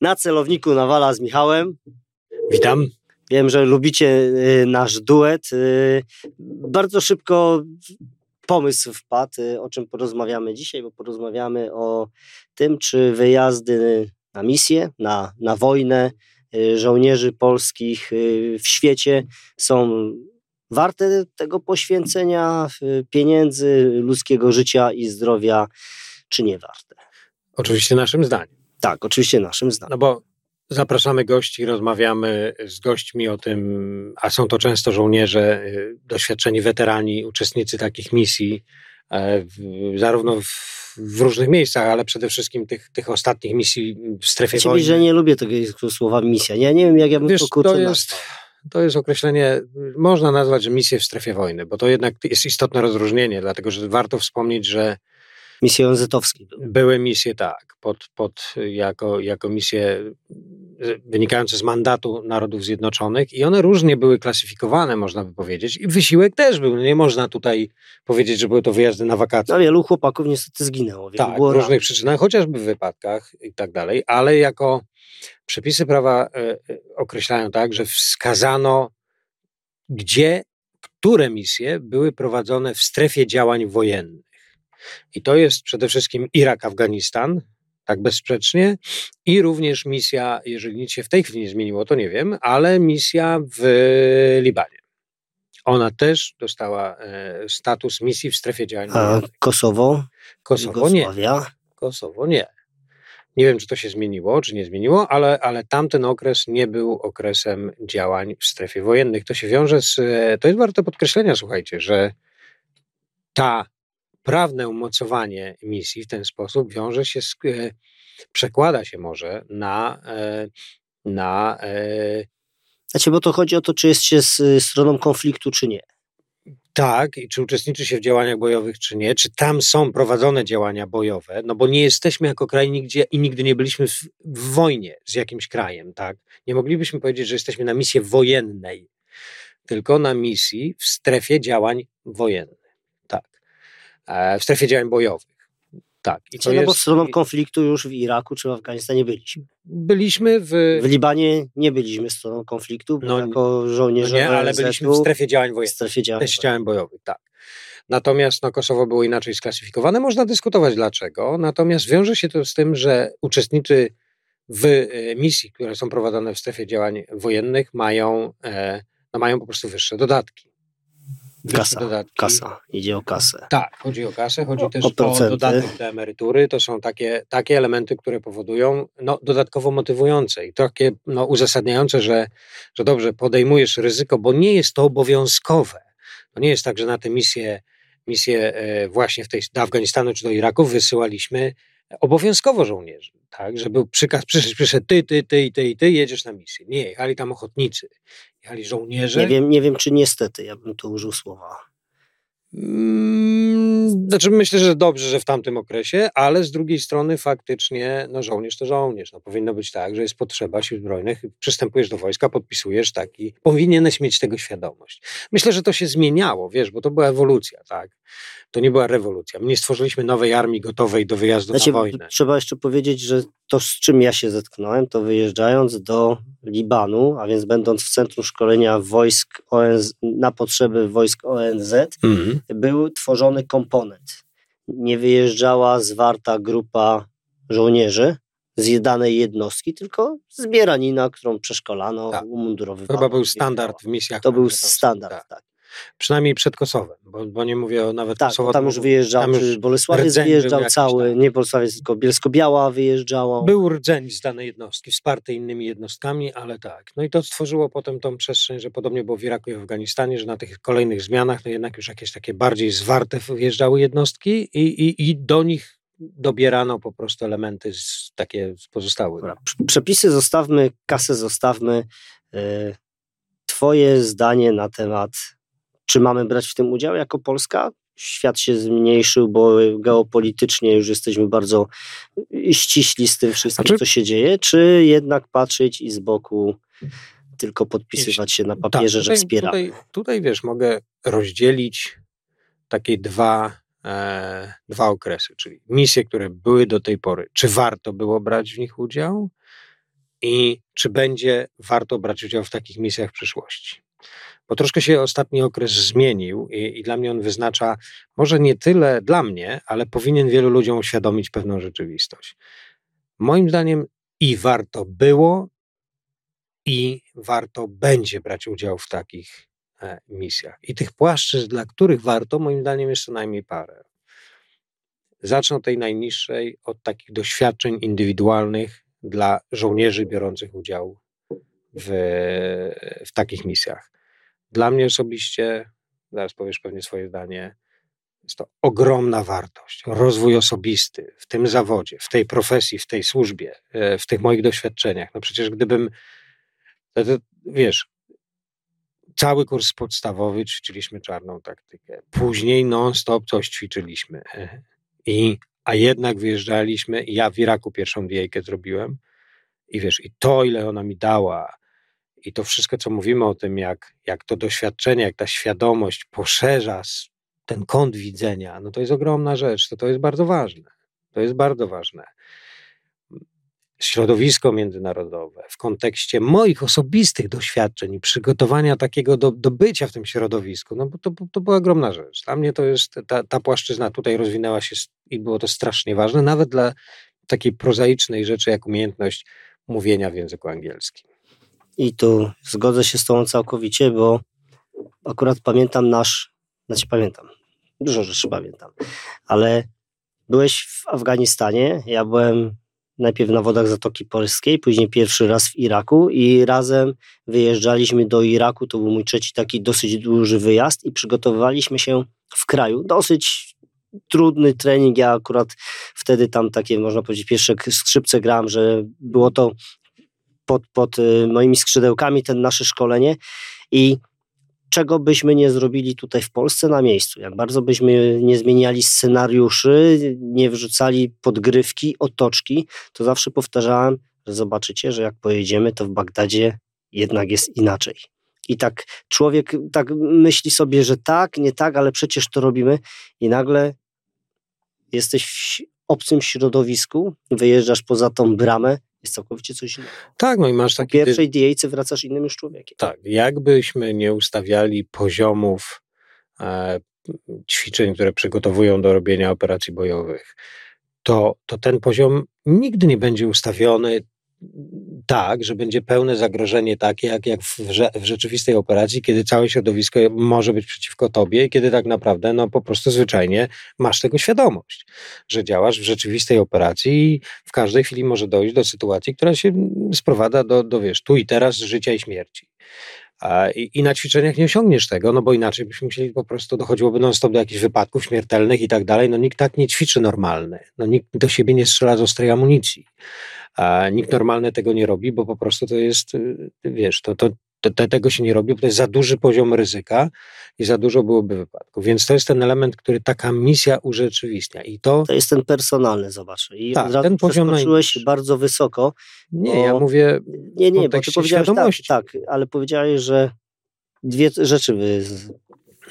Na celowniku Nawala z Michałem. Witam. Wiem, że lubicie y, nasz duet. Y, bardzo szybko pomysł wpadł, y, o czym porozmawiamy dzisiaj, bo porozmawiamy o tym, czy wyjazdy na misję, na, na wojnę żołnierzy polskich w świecie są warte tego poświęcenia pieniędzy, ludzkiego życia i zdrowia, czy nie warte. Oczywiście naszym zdaniem. Tak, oczywiście naszym zdaniem. No bo zapraszamy gości, rozmawiamy z gośćmi o tym, a są to często żołnierze, y, doświadczeni weterani, uczestnicy takich misji, e, zarówno w, w, różnych miejscach, ale przede wszystkim tych, tych ostatnich misji w strefie wojny. że nie lubię tego słowa misja. Ja nie wiem, jak ja bym Wiesz, to kurczę to jest, to jest określenie, można nazwać, misję w strefie wojny, bo to jednak jest istotne rozróżnienie, dlatego że warto wspomnieć, że Misje ONZ-owskie były. Misje, tak, pod, pod, jako, jako misje wynikające z mandatu Narodów Zjednoczonych i one różnie były klasyfikowane, można by powiedzieć. I wysiłek też był. Nie można tutaj powiedzieć, że były to wyjazdy na wakacje. No wielu chłopaków niestety zginęło. Tak, w różnych przyczynach, chociażby w wypadkach i tak dalej, ale jako przepisy prawa e, e, określają tak, że wskazano, gdzie, które misje były prowadzone w strefie działań wojennych. I to jest przede wszystkim Irak, Afganistan, tak bezsprzecznie, i również misja, jeżeli nic się w tej chwili nie zmieniło, to nie wiem, ale misja w Libanie. Ona też dostała e, status misji w strefie działań. A Kosowo? Kosowo nie. Kosowo nie. Nie wiem, czy to się zmieniło, czy nie zmieniło, ale, ale tamten okres nie był okresem działań w strefie wojennych. To się wiąże z. E, to jest warte podkreślenia, słuchajcie, że ta prawne umocowanie misji w ten sposób wiąże się z, e, przekłada się może na, e, na e, znaczy, bo to chodzi o to, czy jest się z stroną konfliktu, czy nie. Tak, i czy uczestniczy się w działaniach bojowych, czy nie, czy tam są prowadzone działania bojowe, no bo nie jesteśmy jako kraj nigdzie i nigdy nie byliśmy w, w wojnie z jakimś krajem, tak? Nie moglibyśmy powiedzieć, że jesteśmy na misji wojennej, tylko na misji w strefie działań wojennych. E, w strefie działań bojowych. Tak. I to no bo stroną konfliktu już w Iraku czy w Afganistanie byliśmy. Byliśmy w... W Libanie nie byliśmy stroną konfliktu, no, jako żołnierze no Nie, ale byliśmy w strefie działań wojennych. W strefie działań, strefie działań bojowych, tak. Natomiast no, Kosowo było inaczej sklasyfikowane. Można dyskutować dlaczego. Natomiast wiąże się to z tym, że uczestnicy w e, misji, które są prowadzone w strefie działań wojennych, mają, e, no, mają po prostu wyższe dodatki. Kasa, dodatki. kasa, idzie o kasę. Tak, chodzi o kasę, chodzi o, też o, o dodatek do emerytury. To są takie, takie elementy, które powodują no, dodatkowo motywujące i takie no, uzasadniające, że, że dobrze, podejmujesz ryzyko, bo nie jest to obowiązkowe. To nie jest tak, że na tę misję, misję e, właśnie w tej, do Afganistanu czy do Iraku wysyłaliśmy obowiązkowo żołnierzy, tak, żeby przykaz przyszedł, przyszedł ty, ty, ty i ty i ty jedziesz na misję. Nie, jechali tam ochotnicy, jechali żołnierze. Nie wiem, nie wiem czy niestety, ja bym tu użył słowa. Mm, znaczy myślę, że dobrze, że w tamtym okresie, ale z drugiej strony faktycznie no żołnierz to żołnierz. No, powinno być tak, że jest potrzeba sił zbrojnych, przystępujesz do wojska, podpisujesz taki, powinieneś mieć tego świadomość. Myślę, że to się zmieniało, wiesz, bo to była ewolucja, tak. To nie była rewolucja. My nie stworzyliśmy nowej armii gotowej do wyjazdu znaczy, na wojnę. Trzeba jeszcze powiedzieć, że to, z czym ja się zetknąłem, to wyjeżdżając do Libanu, a więc będąc w centrum szkolenia wojsk ONZ, na potrzeby wojsk ONZ, mhm. Był tworzony komponent. Nie wyjeżdżała zwarta grupa żołnierzy z jednej jednostki, tylko zbieranina, którą przeszkolano, tak. umundurowywano. Chyba był standard w misjach. To był standard, tak. tak. Przynajmniej przed Kosowem, bo, bo nie mówię o nawet tak, Kosowo. tam już wyjeżdżał, tam już Bolesławiec wyjeżdżał cały, nie Bolesławiec, tylko Bielsko-Biała wyjeżdżała. Był rdzeń z danej jednostki, wsparty innymi jednostkami, ale tak. No i to stworzyło potem tą przestrzeń, że podobnie było w Iraku i w Afganistanie, że na tych kolejnych zmianach no jednak już jakieś takie bardziej zwarte wyjeżdżały jednostki i, i, i do nich dobierano po prostu elementy z, takie z pozostałych. Przepisy zostawmy, kasę zostawmy. E, twoje zdanie na temat czy mamy brać w tym udział jako Polska? Świat się zmniejszył, bo geopolitycznie już jesteśmy bardzo ściśli z tym wszystkim, znaczy... co się dzieje, czy jednak patrzeć i z boku tylko podpisywać się na papierze, tak, tutaj, że wspieramy? Tutaj, tutaj wiesz, mogę rozdzielić takie dwa, e, dwa okresy, czyli misje, które były do tej pory. Czy warto było brać w nich udział? i czy będzie warto brać udział w takich misjach w przyszłości. Bo troszkę się ostatni okres zmienił i, i, dla mnie on wyznacza, może nie tyle dla mnie, ale powinien wielu ludziom uświadomić pewną rzeczywistość. Moim zdaniem i warto było, i warto będzie brać udział w takich e, misjach. I tych płaszczyzn, dla których warto, moim zdaniem, jest co najmniej parę. Zacznę od tej najniższej, od takich doświadczeń indywidualnych dla żołnierzy biorących udział w, w takich misjach. Dla mnie osobiście, zaraz powiesz pewnie swoje zdanie, jest to ogromna wartość, rozwój osobisty w tym zawodzie, w tej profesji, w tej służbie, e, w tych moich doświadczeniach. No przecież gdybym, to, to, wiesz, cały kurs podstawowy ćwiczyliśmy czarną taktykę. Później non-stop coś ćwiczyliśmy. E, I, a jednak wyjeżdżaliśmy, ja w Iraku pierwszą wiejkę zrobiłem. I wiesz, i to, ile ona mi dała, i to wszystko, co mówimy o tym, jak, jak to doświadczenie, jak ta świadomość poszerza ten kąt widzenia, no to jest ogromna rzecz, to, to jest bardzo ważne. To jest bardzo ważne. Środowisko międzynarodowe w kontekście moich osobistych doświadczeń i przygotowania takiego do, do bycia w tym środowisku, no bo to, to była ogromna rzecz. Dla mnie to jest, ta, ta płaszczyzna tutaj rozwinęła się i było to strasznie ważne, nawet dla takiej prozaicznej rzeczy, jak umiejętność mówienia w języku angielskim. I tu zgodzę się z Tobą całkowicie, bo akurat pamiętam nasz, znaczy pamiętam, dużo rzeczy pamiętam, ale byłeś w Afganistanie, ja byłem najpierw na wodach Zatoki Polskiej, później pierwszy raz w Iraku i razem wyjeżdżaliśmy do Iraku, to był mój trzeci taki dosyć duży wyjazd i przygotowywaliśmy się w kraju, dosyć trudny trening, ja akurat wtedy tam takie, można powiedzieć, pierwsze skrzypce gram, że było to pod, pod y, moimi skrzydełkami ten nasze szkolenie. I czego byśmy nie zrobili tutaj w Polsce na miejscu, jak bardzo byśmy nie zmieniali scenariuszy, nie wrzucali podgrywki, otoczki, to zawsze powtarzałem, że zobaczycie, że jak pojedziemy, to w Bagdadzie jednak jest inaczej. I tak człowiek tak myśli sobie, że tak, nie tak, ale przecież to robimy i nagle jesteś w obcym środowisku, wyjeżdżasz poza tą bramę jest całkowicie coś innego. Tak, no i masz taki... Po pierwszej diejce wracasz innym już człowiekiem. Tak, jakbyśmy nie ustawiali poziomów e, ćwiczeń, które przygotowują do robienia operacji bojowych, to, to ten poziom nigdy nie będzie ustawiony tak, że będzie pełne zagrożenie takie, jak, jak w, w, rzeczywistej operacji, kiedy całe środowisko może być przeciwko tobie i kiedy tak naprawdę, no po prostu zwyczajnie masz tego świadomość, że działasz w rzeczywistej operacji i w każdej chwili może dojść do sytuacji, która się sprowadza do, do wiesz, tu i teraz życia i śmierci. I, I, na ćwiczeniach nie osiągniesz tego, no bo inaczej byśmy musieli po prostu, dochodziłoby non-stop do jakichś wypadków śmiertelnych i tak dalej. No nikt tak nie ćwiczy normalny. No nikt do siebie nie strzela z ostrej amunicji. A nikt normalny tego nie robi, bo po prostu to jest, y, wiesz, to, to, to, tego się nie robi, bo to jest za duży poziom ryzyka i za dużo byłoby wypadków. Więc to jest ten element, który taka misja urzeczywistnia. I to, to jest ten personalny, zobacz. I tak, ten poziom przeskoczyłeś bardzo wysoko. Nie, bo, ja mówię Nie, nie, bo ty powiedziałeś tak, tak, ale powiedziałeś, że dwie rzeczy wy,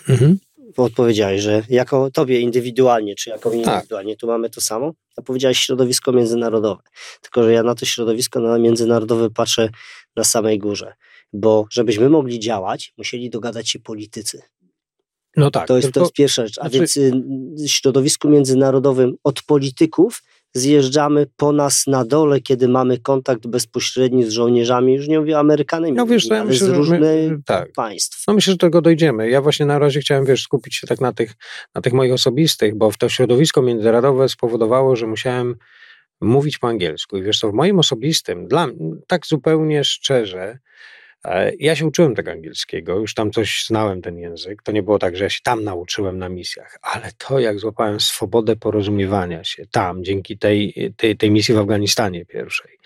mhm odpowiedziałeś, że jako tobie indywidualnie, czy jako mnie tak. indywidualnie, tu mamy to samo, a powiedziałeś środowisko międzynarodowe. Tylko, że ja na to środowisko na międzynarodowe patrzę na samej górze, bo żebyśmy mogli działać, musieli dogadać się politycy. No tak. To jest, tylko, to jest pierwsza rzecz. A znaczy... więc y, w środowisku międzynarodowym od polityków zjeżdżamy po nas na dole, kiedy mamy kontakt bezpośredni z żołnierzami, już nie mówię Amerykanami, no, wiesz, ale myślę, z różnych my, tak. państw. No myślę, że do tego dojdziemy. Ja właśnie na razie chciałem, wiesz, skupić się tak na tych, na tych moich osobistych, bo w to środowisko międzynarodowe spowodowało, że musiałem mówić po angielsku. I wiesz co, w moim osobistym, dla tak zupełnie szczerze, ja się uczyłem tego angielskiego, już tam coś znałem ten język. To nie było tak, że ja się tam nauczyłem na misjach, ale to, jak złapałem swobodę porozumiewania się tam, dzięki tej, tej, tej misji w Afganistanie pierwszej,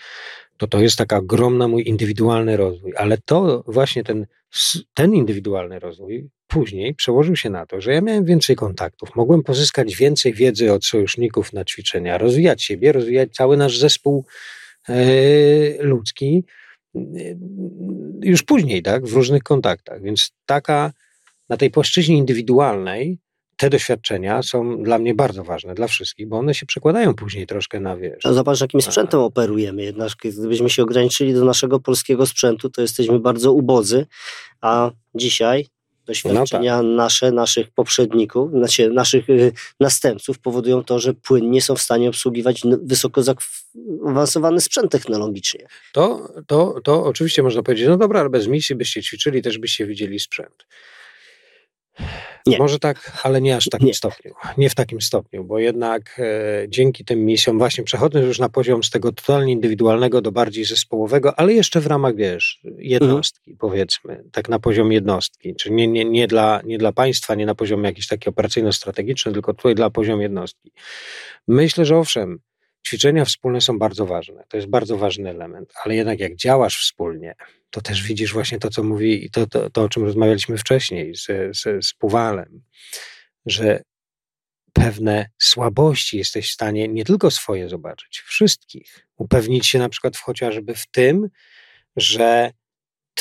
to to jest taka ogromna mój indywidualny rozwój. Ale to właśnie ten, ten indywidualny rozwój później przełożył się na to, że ja miałem więcej kontaktów, mogłem pozyskać więcej wiedzy od sojuszników na ćwiczenia, rozwijać siebie, rozwijać cały nasz zespół e, ludzki już później, tak, w różnych kontaktach. Więc taka, na tej płaszczyźnie indywidualnej te doświadczenia są dla mnie bardzo ważne, dla wszystkich, bo one się przekładają później troszkę na wiesz. No zobacz, jakim sprzętem operujemy. Jednak gdybyśmy się ograniczyli do naszego polskiego sprzętu, to jesteśmy bardzo ubodzy, a dzisiaj doświadczenia no tak. nasze, naszych poprzedników, znaczy naszych y, następców powodują to, że płynnie są w stanie obsługiwać wysoko zaawansowany sprzęt technologicznie. To, to, to oczywiście można powiedzieć, no dobra, ale bez misji byście ćwiczyli, też byście widzieli sprzęt. Nie. Może tak, ale nie aż w takim nie. stopniu. Nie w takim stopniu, bo jednak e, dzięki tym misjom, właśnie przechodząc już na poziom z tego totalnie indywidualnego do bardziej zespołowego, ale jeszcze w ramach, wiesz, jednostki, mhm. powiedzmy, tak na poziom jednostki, czyli nie, nie, nie, dla, nie dla państwa, nie na poziom jakiś taki operacyjno-strategiczny, tylko tutaj dla poziom jednostki. Myślę, że owszem, ćwiczenia wspólne są bardzo ważne. To jest bardzo ważny element, ale jednak jak działasz wspólnie, to też widzisz właśnie to, co mówi i to, to, to o czym rozmawialiśmy wcześniej z, z, z Puwalem, że pewne słabości jesteś w stanie nie tylko swoje zobaczyć, wszystkich. Upewnić się na przykład chociażby w tym, że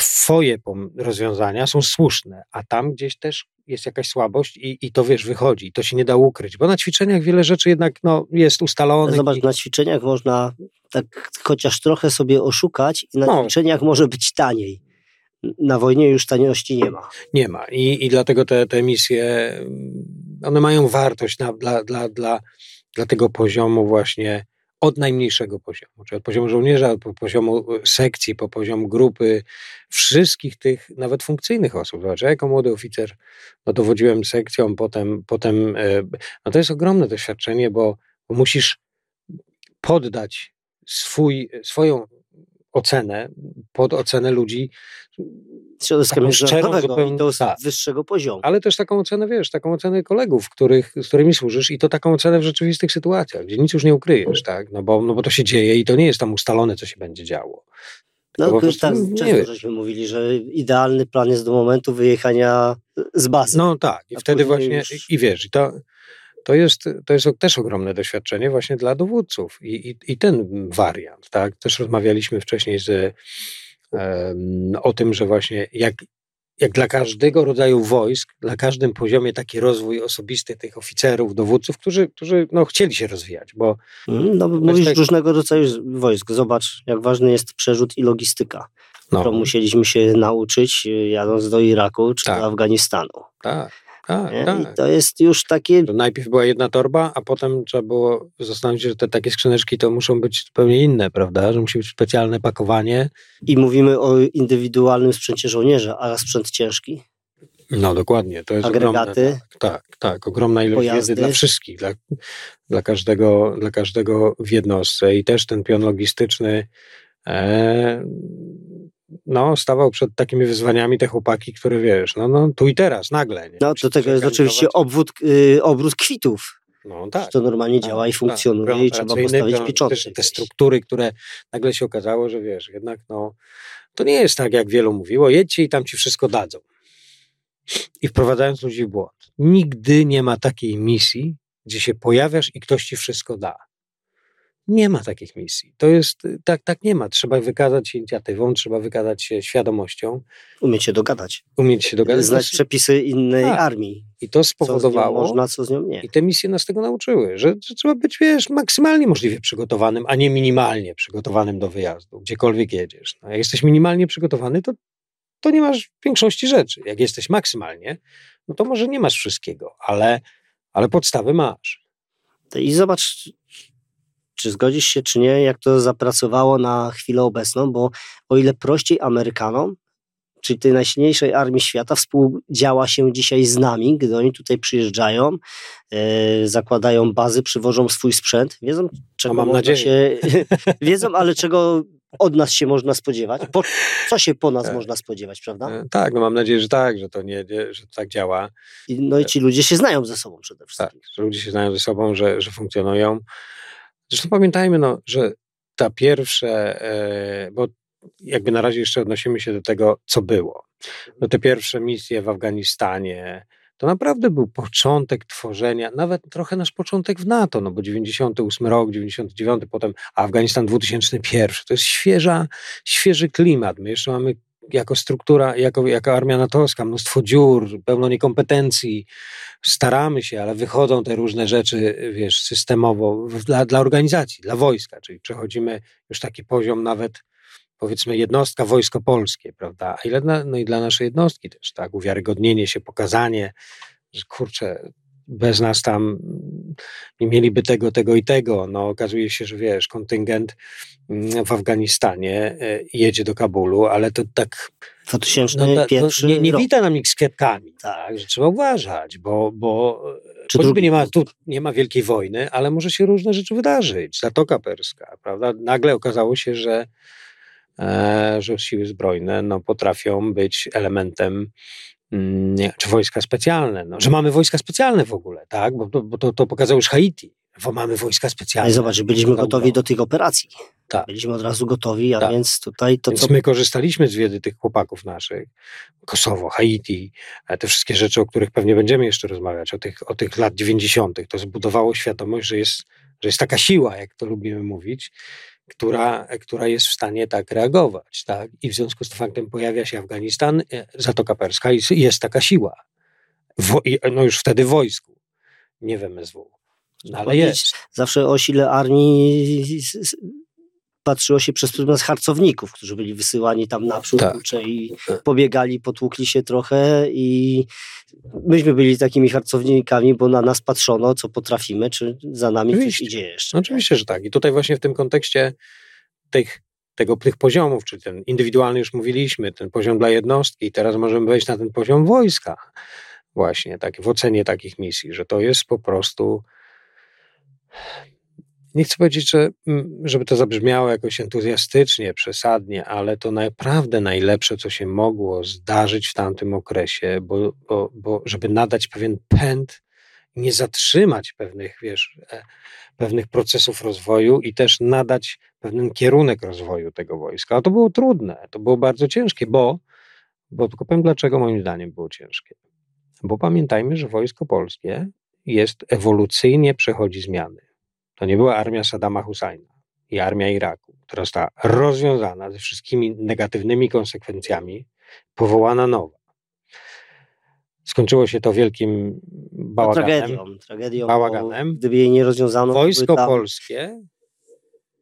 twoje rozwiązania są słuszne, a tam gdzieś też jest jakaś słabość i, i to wiesz, wychodzi. I to się nie da ukryć, bo na ćwiczeniach wiele rzeczy jednak no, jest ustalone. Zobacz, i... na ćwiczeniach można tak chociaż trochę sobie oszukać i na no. ćwiczeniach może być taniej. Na wojnie już taniości nie ma. Nie ma i, i dlatego te, te misje, one mają wartość na, dla, dla, dla, dla tego poziomu właśnie od najmniejszego poziomu, czyli od poziomu żołnierza, od poziomu e, sekcji, po poziom grupy, wszystkich tych nawet funkcyjnych osób. Zobacz, ja jako młody oficer no, dowodziłem sekcją, potem, potem e, no to jest ogromne doświadczenie, bo musisz poddać swój, swoją ocenę pod ocenę ludzi środowiska międzynarodowego i to z tak. wyższego poziomu. Ale też taką ocenę, wiesz, taką ocenę kolegów, których, z którymi służysz i to taką ocenę w rzeczywistych sytuacjach, gdzie nic już nie ukryjesz, tak? No bo, no bo to się dzieje i to nie jest tam ustalone, co się będzie działo. No, prostu, tak, często żeśmy mówili, że idealny plan jest do momentu wyjechania z bazy. No tak, i wtedy właśnie, już... i wiesz, i to, to jest, to jest też ogromne doświadczenie właśnie dla dowódców i, i, i ten wariant, tak? Też rozmawialiśmy wcześniej z, o tym, że właśnie jak, jak dla każdego rodzaju wojsk, dla każdym poziomie taki rozwój osobisty tych oficerów, dowódców, którzy, którzy no, chcieli się rozwijać, bo... Mm, no, mówisz tak... różnego rodzaju wojsk. Zobacz, jak ważny jest przerzut i logistyka, no. którą musieliśmy się nauczyć jadąc do Iraku czy tak. do Afganistanu. Tak. Tak, tak. I to jest już takie. To najpierw była jedna torba, a potem trzeba było zastanowić się, że te takie skrzyneczki to muszą być zupełnie inne, prawda? Że musi być specjalne pakowanie. I mówimy o indywidualnym sprzęcie żołnierza, a sprzęt ciężki. No dokładnie, to jest Agregaty, ogromne, tak, tak, tak, ogromna ilość pojazdy. wiedzy dla wszystkich, dla, dla, każdego, dla każdego w jednostce i też ten pion logistyczny e, no, stawał przed takimi wyzwaniami te chłopaki, które wiesz, no, no tu i teraz, nagle. Nie? No, do tego jest oczywiście obwód, yy, obrót kwitów. No, tak. To normalnie tak, działa i tak. funkcjonuje tak. i trzeba postawić pieczątkę. Te struktury, które nagle się okazało, że wiesz, jednak no, to nie jest tak, jak wielu mówiło, jedźcie i tam ci wszystko dadzą. I wprowadzając ludzi w błąd. Nigdy nie ma takiej misji, gdzie się pojawiasz i ktoś ci wszystko da. Nie ma takich misji. To jest, y, tak, tak nie ma. Trzeba wykazać się inicjatywą, trzeba wykazać się świadomością. Umieć się dogadać. Umieć się dogadać. Znać przepisy innej tak. armii. I to spowodowało. Co można, co z nią nie. I te misje nas tego nauczyły, że, że, trzeba być, wiesz, maksymalnie możliwie przygotowanym, a nie minimalnie przygotowanym do wyjazdu, gdziekolwiek jedziesz. No, jak jesteś minimalnie przygotowany, to, to nie masz większości rzeczy. Jak jesteś maksymalnie, no to może nie masz wszystkiego, ale, ale podstawy masz. I zobacz, czy zgodzisz się, czy nie, jak to zapracowało na chwilę obecną, bo o ile prościej Amerykanom, czyli tej najsilniejszej armii świata, współdziała się dzisiaj z nami, gdy oni tutaj przyjeżdżają, yy, zakładają bazy, przywożą swój sprzęt, wiedzą, czego mam nadzieję. się, wiedzą, ale czego od nas się można spodziewać? Po, co się po nas tak. można spodziewać, prawda? E, tak, no mam nadzieję, że tak, że to nie, nie że to tak działa. I, no i ci ludzie się znają ze sobą przede wszystkim. Tak, że ludzie się znają ze sobą, że, że funkcjonują. Zresztą pamiętajmy, no, że ta pierwsze, e, bo jakby na razie jeszcze odnosimy się do tego, co było. No te pierwsze misje w Afganistanie, to naprawdę był początek tworzenia, nawet trochę nasz początek w NATO, no bo 98 rok, 99, potem Afganistan 2001, to jest świeża, świeży klimat. My jeszcze mamy jako struktura, jako, jako armia natowska, mnóstwo dziur, pełno niekompetencji, staramy się, ale wychodzą te różne rzeczy, wiesz, systemowo dla, dla organizacji, dla wojska, czyli przechodzimy już taki poziom nawet powiedzmy jednostka wojsko polskie, prawda? A ile dla, no i dla naszej jednostki też, tak? Uwiarygodnienie się, pokazanie, że kurczę, bez nas tam nie mieliby tego, tego i tego. No, okazuje się, że wiesz, kontyngent mm, w Afganistanie e, jedzie do Kabulu, ale to tak. 2001 no, nie, nie wita nam nikt z kwiatkami, tak, że trzeba uważać, bo, bo Czy choćby nie ma, tu nie ma wielkiej wojny, ale może się różne rzeczy wydarzyć. Zatoka Perska, prawda? Nagle okazało się, że e, że siły zbrojne no, potrafią być elementem czy wojska specjalne, no, że mamy wojska specjalne w ogóle, tak? Bo, bo to, to pokazało już Haiti, bo mamy wojska specjalne. Ale zobacz, byliśmy gotowi do tych operacji. Tak. Byliśmy od razu gotowi, a tak. więc tutaj to więc co... my korzystaliśmy z wiedzy tych chłopaków naszych. Kosowo, Haiti, e, te wszystkie rzeczy, o których pewnie będziemy jeszcze rozmawiać, o tych, o tych lat 90. To zbudowało świadomość, że jest, że jest taka siła, jak to lubimy mówić, która, która jest w stanie tak reagować. Tak? I w związku z tym faktem pojawia się Afganistan, e, Zatoka Perska i jest taka siła. W, no już wtedy w wojsku, nie w MSW. No ale jest. Zawsze o sile armii patrzyło się przez pryzmat harcowników, którzy byli wysyłani tam naprzód tak. i pobiegali, potłukli się trochę i myśmy byli takimi harcownikami, bo na nas patrzono, co potrafimy, czy za nami Oczywiście. coś idzie jeszcze. Oczywiście, że tak. I tutaj właśnie w tym kontekście tych, tego, tych poziomów, czyli ten indywidualny już mówiliśmy, ten poziom dla jednostki i teraz możemy wejść na ten poziom wojska właśnie, tak, w ocenie takich misji, że to jest po prostu nie chcę powiedzieć, że, mm, żeby to zabrzmiało jakoś entuzjastycznie, przesadnie, ale to naprawdę najlepsze, co się mogło zdarzyć w tamtym okresie, bo, bo, bo żeby nadać pewien pęd, nie zatrzymać pewnych, wiesz, e, pewnych procesów rozwoju i też nadać pewien kierunek rozwoju tego wojska. A to było trudne, to było bardzo ciężkie, bo, bo tylko powiem dlaczego moim zdaniem było ciężkie. Bo pamiętajmy, że wojsko polskie jest ewolucyjnie przechodzi zmiany to nie była armia Saddama Husajna i armia Iraku, która została rozwiązana ze wszystkimi negatywnymi konsekwencjami, powołana nowa. Skończyło się to wielkim bałaganem. tragedią, tragedią bałaganem. Gdyby jej nie rozwiązano. Wojsko tam... polskie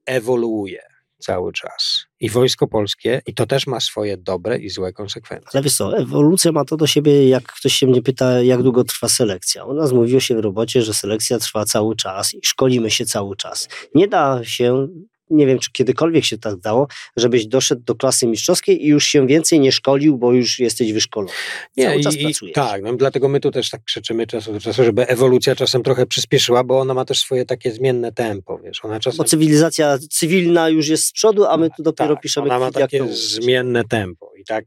ewoluuje cały czas. I Wojsko Polskie, i to też ma swoje dobre i złe konsekwencje. Ale wiesz co, ewolucja ma to do siebie, jak ktoś się mnie pyta, jak długo trwa selekcja. U nas mówiło się w robocie, że selekcja trwa cały czas i szkolimy się cały czas. Nie da się nie wiem, czy kiedykolwiek się tak dało, żebyś doszedł do klasy mistrzowskiej i już się więcej nie szkolił, bo już jesteś wyszkolony. Nie, Cały czas i, pracujesz. Tak, no dlatego my tu też tak krzyczymy czas do czasu, żeby ewolucja czasem trochę przyspieszyła, bo ona ma też swoje takie zmienne tempo, wiesz. Ona czasem... Bo cywilizacja cywilna już jest z przodu, a my tu dopiero tak, piszemy... Ona ma takie zmienne tempo i tak,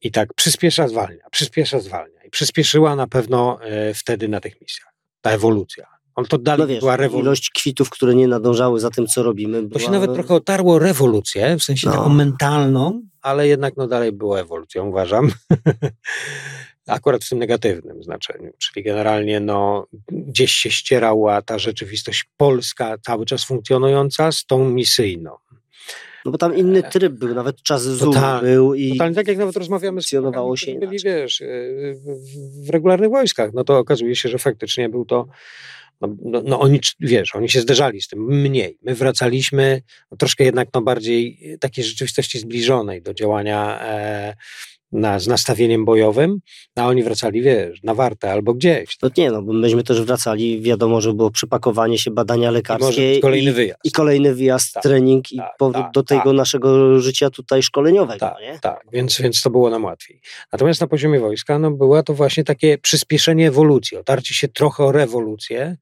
i tak przyspiesza, zwalnia, przyspiesza, zwalnia. I przyspieszyła na pewno e, wtedy na tych misjach. Ta ewolucja on to dalej no wiesz, była rewolucja. Ilość kwitów, które nie nadążały za tym, co robimy. Była... To się nawet trochę otarło rewolucję, w sensie no. taką mentalną, ale jednak no dalej była ewolucją, uważam. Akurat w tym negatywnym znaczeniu, czyli generalnie no, gdzieś się ścierała ta rzeczywistość polska, cały czas funkcjonująca, z tą misyjną. No bo tam inny e, tryb był, nawet czas ZUM był i totalnie, tak jak nawet rozmawiamy z funkcjonowało się byli, wiesz, e, w regularnych wojskach, no to okazuje się, że faktycznie był to no, no, no, oni, wiesz, oni się zderzali z tym mniej. My wracaliśmy no, troszkę jednak no, bardziej takiej rzeczywistości zbliżonej do działania e, na, z nastawieniem bojowym, a oni wracali, wiesz, na wartę albo gdzieś. No nie, no bo myśmy też wracali, wiadomo, że było przepakowanie się, badania lekarskie i kolejny wyjazd. I kolejny wyjazd, tak, trening tak, i powrót tak, do tego tak. naszego życia tutaj szkoleniowego, tak, nie? Tak, więc, więc to było nam łatwiej. Natomiast na poziomie wojska, no była to właśnie takie przyspieszenie ewolucji, otarcie się trochę o rewolucję,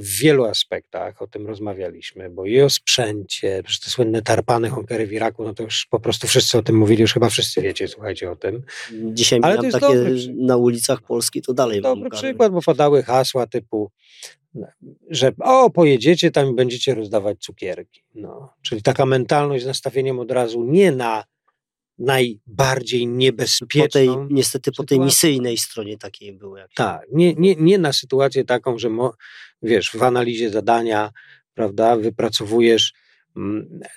w wielu aspektach o tym rozmawialiśmy, bo i o sprzęcie, przecież te słynne tarpany Honkery w Iraku, no to już po prostu wszyscy o tym mówili, już chyba wszyscy wiecie, słuchajcie o tym. Dzisiaj Ale jest takie na ulicach Polski, to dalej Dobry przykład, bo padały hasła typu, że o, pojedziecie tam i będziecie rozdawać cukierki. No, czyli taka mentalność z nastawieniem od razu nie na najbardziej niebezpieczną. Po tej, niestety po tej misyjnej stronie takiej były. Tak, nie, nie, nie na sytuację taką, że mo, wiesz, w analizie zadania, prawda, wypracowujesz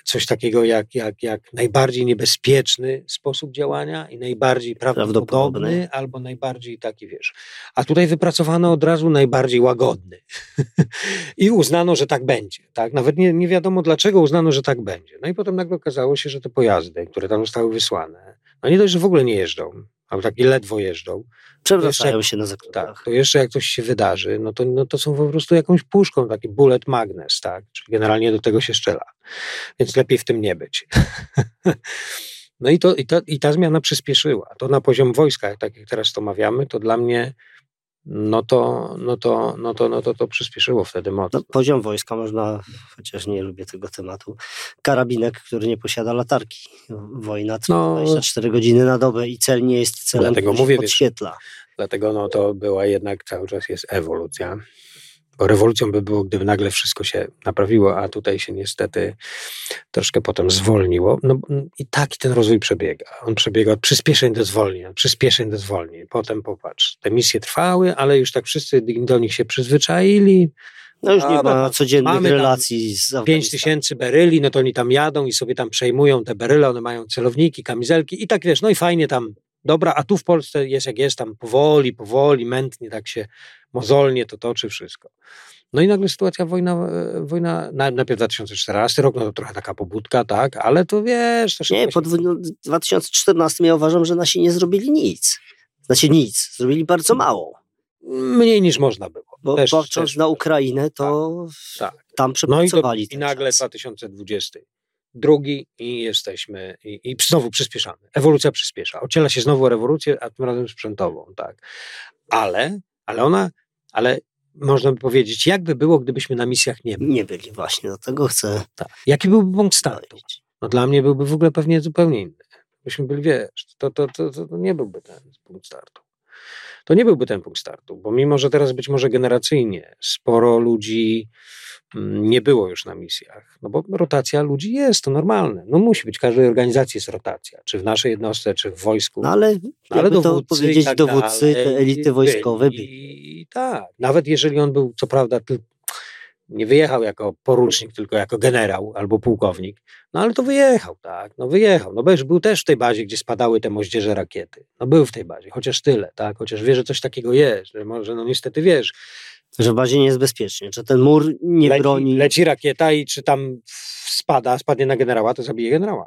coś takiego jak, jak, jak najbardziej niebezpieczny sposób działania i najbardziej prawdopodobny, prawdopodobny, albo najbardziej taki, wiesz. A tutaj wypracowano od razu najbardziej łagodny. I uznano, że tak będzie. Tak? Nawet nie, nie wiadomo dlaczego uznano, że tak będzie. No i potem nagle okazało się, że te pojazdy, które tam zostały wysłane, no nie dość, że w ogóle nie jeżdżą, albo tak i ledwo jeżdżą. Przewracają się na zakładach. Tak, to jeszcze jak coś się wydarzy, no to, no to są po prostu jakąś puszką, taki bullet magnes, tak? Czyli generalnie do tego się strzela. Więc lepiej w tym nie być. no i, to, i, ta, i ta zmiana przyspieszyła. To na poziom wojska, tak jak teraz to mawiamy, to dla mnie no to, no to, no to, no to, to przyspieszyło wtedy mocno. No, poziom wojska można, chociaż nie lubię tego tematu, karabinek, który nie posiada latarki. Wojna trwa no, 24 godziny na dobę i cel nie jest celem, dlatego mówię, podświetla. Wiesz, dlatego no to była jednak cały czas jest ewolucja. Rewolucją by było, gdyby nagle wszystko się naprawiło, a tutaj się niestety troszkę potem zwolniło. No i taki ten rozwój przebiega. On przebiega od przyspieszeń do zwolnień, od przyspieszeń do zwolnień. Potem popatrz, te misje trwały, ale już tak wszyscy do nich się przyzwyczaili. No już nie ma codziennych relacji z 5 tysięcy beryli, no to oni tam jadą i sobie tam przejmują te beryle, one mają celowniki, kamizelki i tak wiesz, no i fajnie tam dobra, a tu w Polsce jest jak jest, tam powoli, powoli, mętnie, tak się mozolnie to toczy wszystko. No i nagle sytuacja, wojna, e, wojna najpierw 2014 rok, no to trochę taka pobudka, tak, ale to wiesz... To nie, po 2014 ja uważam, że nasi nie zrobili nic. Znaczy nic, zrobili bardzo mało. Mniej niż można było. Bo też, patrząc też, na Ukrainę, to tak, tak. tam przepracowali. No i, do, i nagle 2020 drugi i jesteśmy, i, i znowu przyspieszamy. Ewolucja przyspiesza. Ociela się znowu rewolucję, a tym razem sprzętową, tak. Ale, ale ona, ale można by powiedzieć, jakby było, gdybyśmy na misjach nie byli. Nie byli, właśnie, do tego chcę. Tak. Jaki byłby punkt startu? No dla mnie byłby w ogóle pewnie zupełnie inny. Byśmy byli, wiesz, to, to, to, to nie byłby ten punkt startu. To nie byłby ten punkt startu, bo mimo, że teraz być może generacyjnie sporo ludzi nie było już na misjach. No bo rotacja ludzi jest, to normalne. No musi być, w każdej organizacji jest rotacja, czy w naszej jednostce, czy w wojsku. No ale, no ale dowódcy, to powiedzieć, tak dowódcy, dalej, te elity wojskowe byli. I, I tak, nawet jeżeli on był, co prawda, nie wyjechał jako porucznik, tylko jako generał albo pułkownik, no ale to wyjechał, tak, no wyjechał. No bo był też w tej bazie, gdzie spadały te moździerze rakiety. No był w tej bazie, chociaż tyle, tak, chociaż wie, że coś takiego jest, że może, no niestety wiesz, że w bazie nie jest bezpiecznie, że ten mur nie leci, broni. Leci rakieta i czy tam spada, spadnie na generała, to zabije generała.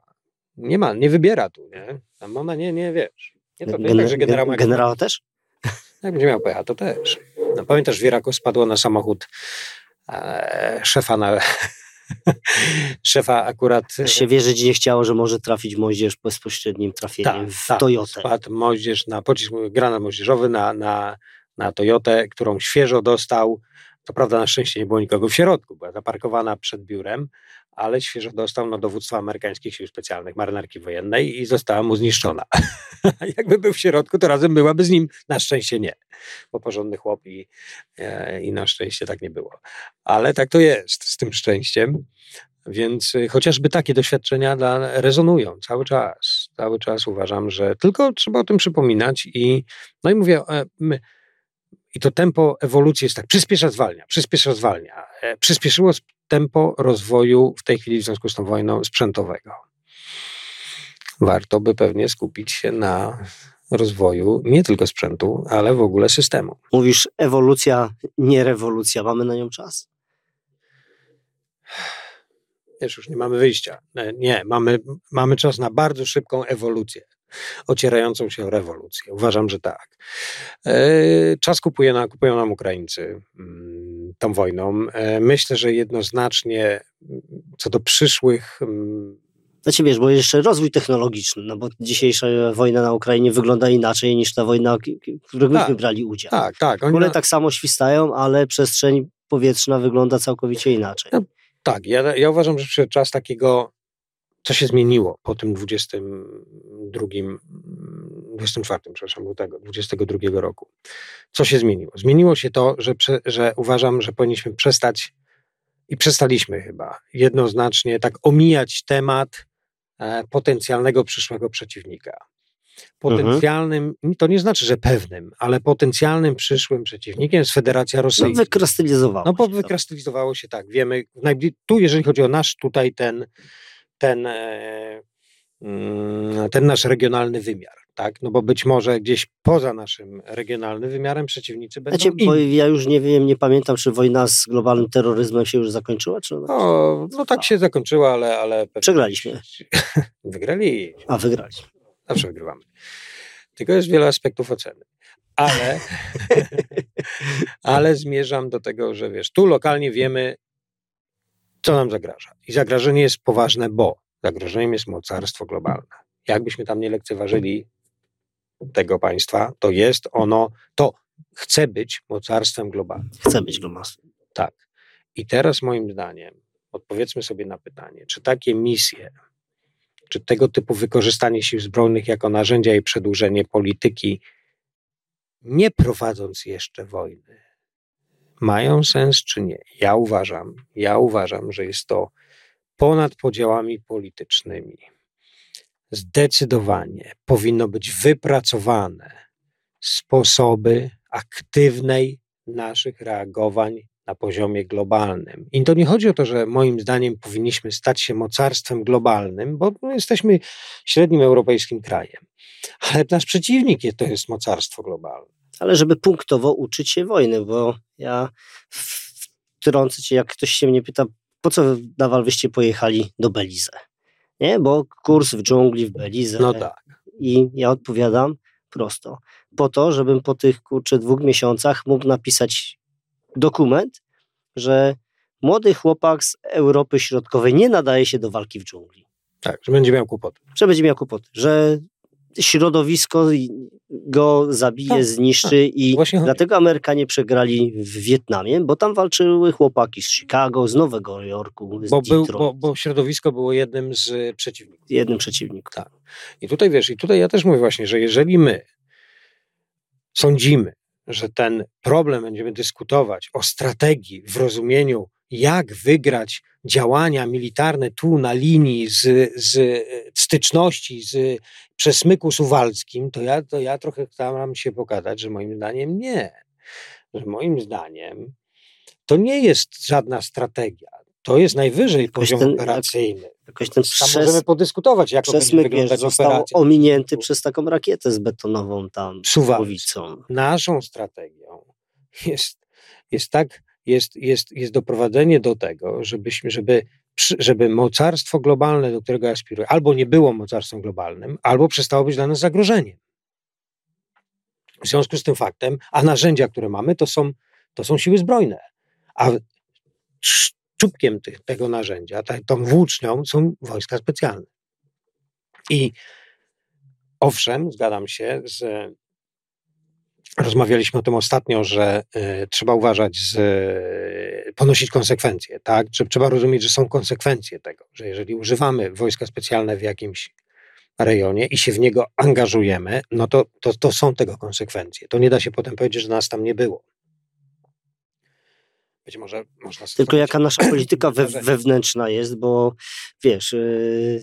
Nie ma, nie wybiera tu, nie? Tam ona nie, nie wiesz. Nie, to, Gen- tak, że generał ma... Generała też? Jak będzie miał pecha, to też. No, pamiętasz, w Iraku spadło na samochód szefa na... szefa akurat... Się wierzyć nie chciało, że może trafić moździerz bezpośrednim trafieniem tak, w tak, Toyotę. Spadł moździerz na pocisk, granat moździerzowy na, na na Toyotę, którą świeżo dostał. To prawda, na szczęście nie było nikogo w środku, była zaparkowana przed biurem, ale świeżo dostał no, dowództwa amerykańskich sił specjalnych, marynarki wojennej i została mu zniszczona. Jakby był w środku, to razem byłaby z nim. Na szczęście nie, bo porządny chłop i, e, i na szczęście tak nie było. Ale tak to jest z tym szczęściem. Więc y, chociażby takie doświadczenia dla, rezonują cały czas. Cały czas uważam, że tylko trzeba o tym przypominać i no i mówię, e, my, i to tempo ewolucji jest tak, przyspiesza, zwalnia, przyspiesza, zwalnia. E, przyspieszyło tempo rozwoju w tej chwili w związku z tą wojną sprzętowego. Warto by pewnie skupić się na rozwoju nie tylko sprzętu, ale w ogóle systemu. Mówisz ewolucja, nie rewolucja. Mamy na nią czas? Wiesz, już nie mamy wyjścia. E, nie, mamy, mamy czas na bardzo szybką ewolucję ocierającą się o rewolucję. Uważam, że tak. E, czas kupuje na, kupują nam Ukraińcy mm, tą wojną. E, myślę, że jednoznacznie mm, co do przyszłych mm, znaczy wiesz, bo jeszcze rozwój technologiczny, no bo dzisiejsza wojna na Ukrainie wygląda inaczej niż ta wojna, w której tak, myśmy brali udział. Tak, tak. W ogóle na... tak samo świstają, ale przestrzeń powietrzna wygląda całkowicie inaczej. No, tak, ja, ja uważam, że przyszedł czas takiego co się zmieniło po tym 22, 24, przepraszam, lutego 22 roku? Co się zmieniło? Zmieniło się to, że, że uważam, że powinniśmy przestać i przestaliśmy chyba jednoznacznie tak omijać temat e, potencjalnego przyszłego przeciwnika. potencjalnym, to nie znaczy, że pewnym, ale potencjalnym przyszłym przeciwnikiem jest Federacja No, Rosyjska. wykrystalizowało No bo się się tak. Wiemy, tu jeżeli chodzi o nasz tutaj ten, ten, e, mm, ten nasz regionalny wymiar, tak? No bo być może gdzieś poza naszym regionalnym wymiarem przeciwnicy będą Znaczy, bo ja już nie wiem, nie pamiętam, czy wojna z globalnym terroryzmem się już zakończyła, czy. No, no tak się zakończyła, ale... ale Przegraliśmy. Wygrali. A, wygraliśmy. Zawsze wygrywamy. Tylko jest wiele aspektów oceny. Ale, ale zmierzam do tego, że wiesz, tu lokalnie wiemy, co nam zagraża. I zagrożenie jest poważne, bo zagrożeniem jest mocarstwo globalne. Jakbyśmy tam nie lekceważyli tego państwa, to jest ono, to chce być mocarstwem globalnym. Chcę być globalnym. Tak. I teraz moim zdaniem odpowiedzmy sobie na pytanie, czy takie misje, czy tego typu wykorzystanie sił zbrojnych jako narzędzia i przedłużenie polityki, nie prowadząc jeszcze wojny, mają sens czy nie? Ja uważam, ja uważam, że jest to ponad podziałami politycznymi. Zdecydowanie powinno być wypracowane sposoby aktywnej naszych reagowań na poziomie globalnym. I to nie chodzi o to, że moim zdaniem powinniśmy stać się mocarstwem globalnym, bo my jesteśmy średnim europejskim krajem. Ale nasz przeciwnik to jest mocarstwo globalne. Ale żeby punktowo uczyć się wojny, bo ja wtrącę cię, jak ktoś się mnie pyta, po co Dawal wyście pojechali do Belize? Nie, bo kurs w dżungli w Belize. No tak. I ja odpowiadam prosto. Po to, żebym po tych kurczę dwóch miesiącach mógł napisać dokument, że młody chłopak z Europy Środkowej nie nadaje się do walki w dżungli. Tak, że będzie miał kłopoty. Że będzie miał kłopoty, że środowisko go zabije, Tak, zniszczy tak. i Właśnie dlatego Amerykanie przegrali w Wietnamie, bo tam walczyły chłopaki z Chicago, z Nowego Jorku, z Bo, był, bo, bo środowisko było jednym z y, przeciwników. jednym przeciwniku. Tak. I tutaj wiesz, i tutaj ja też mówię właśnie, że jeżeli my sądzimy, że ten problem będziemy dyskutować o strategii w rozumieniu, jak wygrać działania militarne tu na linii z, z styczności z przesmyku suwalskim, to ja, to ja trochę staram się pokazać, że moim zdaniem nie. Że moim zdaniem to nie jest żadna strategia. To jest najwyżej Jakoś poziom ten- operacyjny. Jakoś ten Tam przes, możemy podyskutować, jak to będzie przesmyk wiesz, został operacja. ominięty przez taką rakietę z betonową tam Suwalską. głowicą. naszą strategią jest, jest tak, jest, jest, jest doprowadzenie do tego, żebyśmy, żeby, żeby mocarstwo globalne, do którego aspiruję, albo nie było mocarstwem globalnym, albo przestało być dla nas zagrożeniem. W związku z tym faktem, a narzędzia, które mamy, to są, to są siły zbrojne. A czubkiem tych, tego narzędzia, tą włócznią są wojska specjalne. I owszem, zgadzam się z Rozmawialiśmy o tym ostatnio, że y, trzeba uważać, z, y, ponosić konsekwencje, tak? Trze- Trzeba rozumieć, że są konsekwencje tego, że jeżeli używamy wojska specjalne w jakimś rejonie i się w niego angażujemy, no to, to, to są tego konsekwencje. To nie da się potem powiedzieć, że nas tam nie było. Być może można Tylko jaka nasza polityka we, wewnętrzna jest, bo wiesz, yy,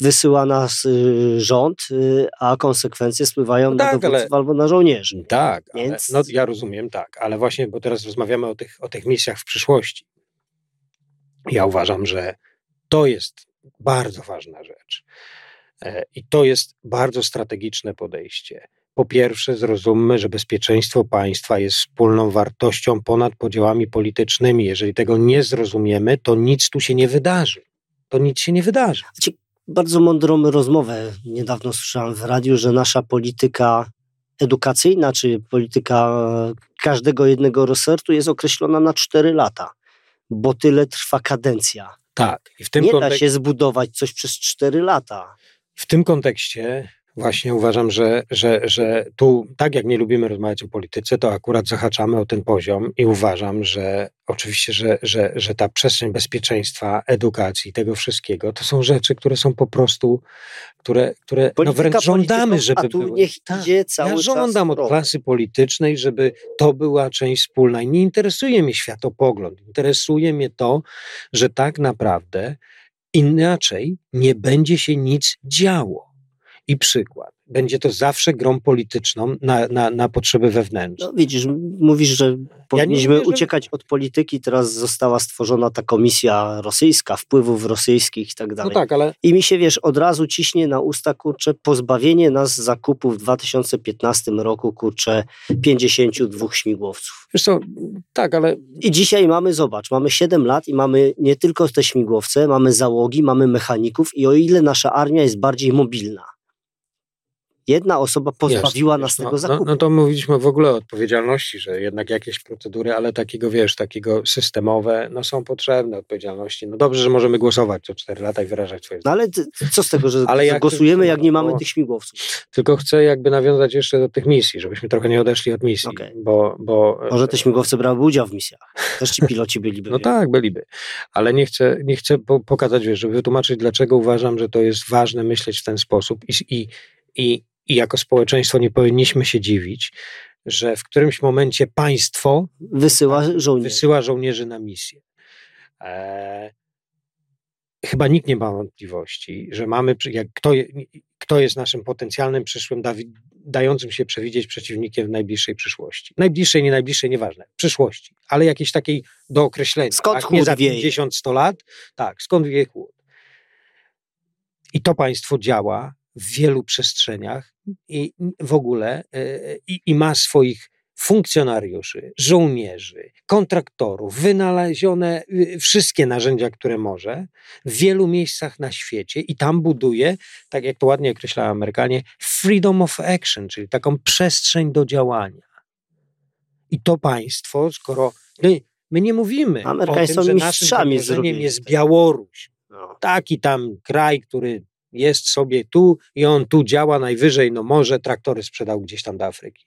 wysyła nas yy, rząd, yy, a konsekwencje spływają No na tak, dowódców ale- albo na żołnierzy. Tak, ale, Więc- no, ja rozumiem, tak, ale właśnie, bo teraz rozmawiamy o tych, o tych misjach w przyszłości. Ja uważam, że to jest bardzo ważna rzecz. E, I to jest bardzo strategiczne podejście. Po pierwsze, zrozummy, że bezpieczeństwo państwa jest wspólną wartością ponad podziałami politycznymi. Jeżeli tego nie zrozumiemy, to nic tu się nie wydarzy. To nic się nie wydarzy. Bardzo mądrą rozmowę niedawno słyszałem w radiu, że nasza polityka edukacyjna, czy polityka każdego jednego resortu jest określona na 4 lata, bo tyle trwa kadencja. Tak. I w tym Nie da kontek- się zbudować coś przez 4 lata. W tym kontekście właśnie uważam, że, że, że tu, tak jak nie lubimy rozmawiać o polityce, to akurat zahaczamy o ten poziom i uważam, że oczywiście, że, że, że ta przestrzeń bezpieczeństwa, edukacji, tego wszystkiego, to są rzeczy, które są po prostu, które, które no wręcz żądamy, żeby a tu były. niech Tak. idzie cały Ja żądam od klasy politycznej, żeby to była część wspólna. I nie interesuje mnie światopogląd. Interesuje mnie to, że tak naprawdę inaczej nie będzie się nic działo. I przykład. będzie to zawsze grą polityczną na, na, na potrzeby wewnętrzne. No widzisz, mówisz, że powinniśmy ja uciekać od polityki, teraz została stworzona ta komisja rosyjska, wpływów rosyjskich i tak dalej. No tak, ale... I mi się, wiesz, od razu ciśnie na usta, kurczę, pozbawienie nas zakupu w 2015 roku, kurczę, 52 śmigłowców. Wiesz co, tak, ale... I dzisiaj mamy, zobacz, mamy 7 lat i mamy nie tylko te śmigłowce, mamy załogi, mamy mechaników i o ile nasza armia jest bardziej mobilna, jedna osoba pozbawiła Jasne, nas tego no, zakupu. No, no, to mówiliśmy w ogóle o odpowiedzialności, że jednak jakieś procedury, ale takiego, wiesz, takiego systemowe, no są potrzebne odpowiedzialności. No dobrze, że możemy głosować co 4 lata i wyrażać swoje No ale co z tego, że ale jak głosujemy, jak nie mamy tych śmigłowców? Tylko chcę jakby nawiązać jeszcze do tych misji, żebyśmy trochę nie odeszli od misji, okay. bo, bo... Może te śmigłowce brałyby udział w misjach. Też ci piloci byliby. no tak, byliby. Ale nie chcę, nie chcę pokazać, wiesz, żeby wytłumaczyć, dlaczego uważam, że to jest ważne myśleć w ten sposób i, i, i i jako społeczeństwo nie powinniśmy się dziwić, że w którymś momencie państwo wysyła żołnierzy, wysyła żołnierzy na misję. E, chyba nikt nie ma wątpliwości, że mamy, jak kto, kto jest naszym potencjalnym przyszłym, dającym się przewidzieć przeciwnikiem w najbliższej przyszłości. Najbliższej, nie najbliższej, nieważne. Przyszłości, ale jakiejś takiej do określenia. Skąd tak, nie za 50-100 lat. Tak, skąd wieje chłód. I to państwo działa w wielu przestrzeniach i w ogóle e, i, i ma swoich funkcjonariuszy, żołnierzy, kontraktorów, wynalezione y, wszystkie narzędzia, które może w wielu miejscach na świecie i tam buduje, tak jak to ładnie określają Amerykanie, freedom of action, czyli taką przestrzeń do działania. I to państwo, skoro my, my nie mówimy o tym, że naszym zagrożeniem jest Białoruś, no. taki tam kraj, który jest sobie tu i on tu działa najwyżej, no może traktory sprzedał gdzieś tam do Afryki.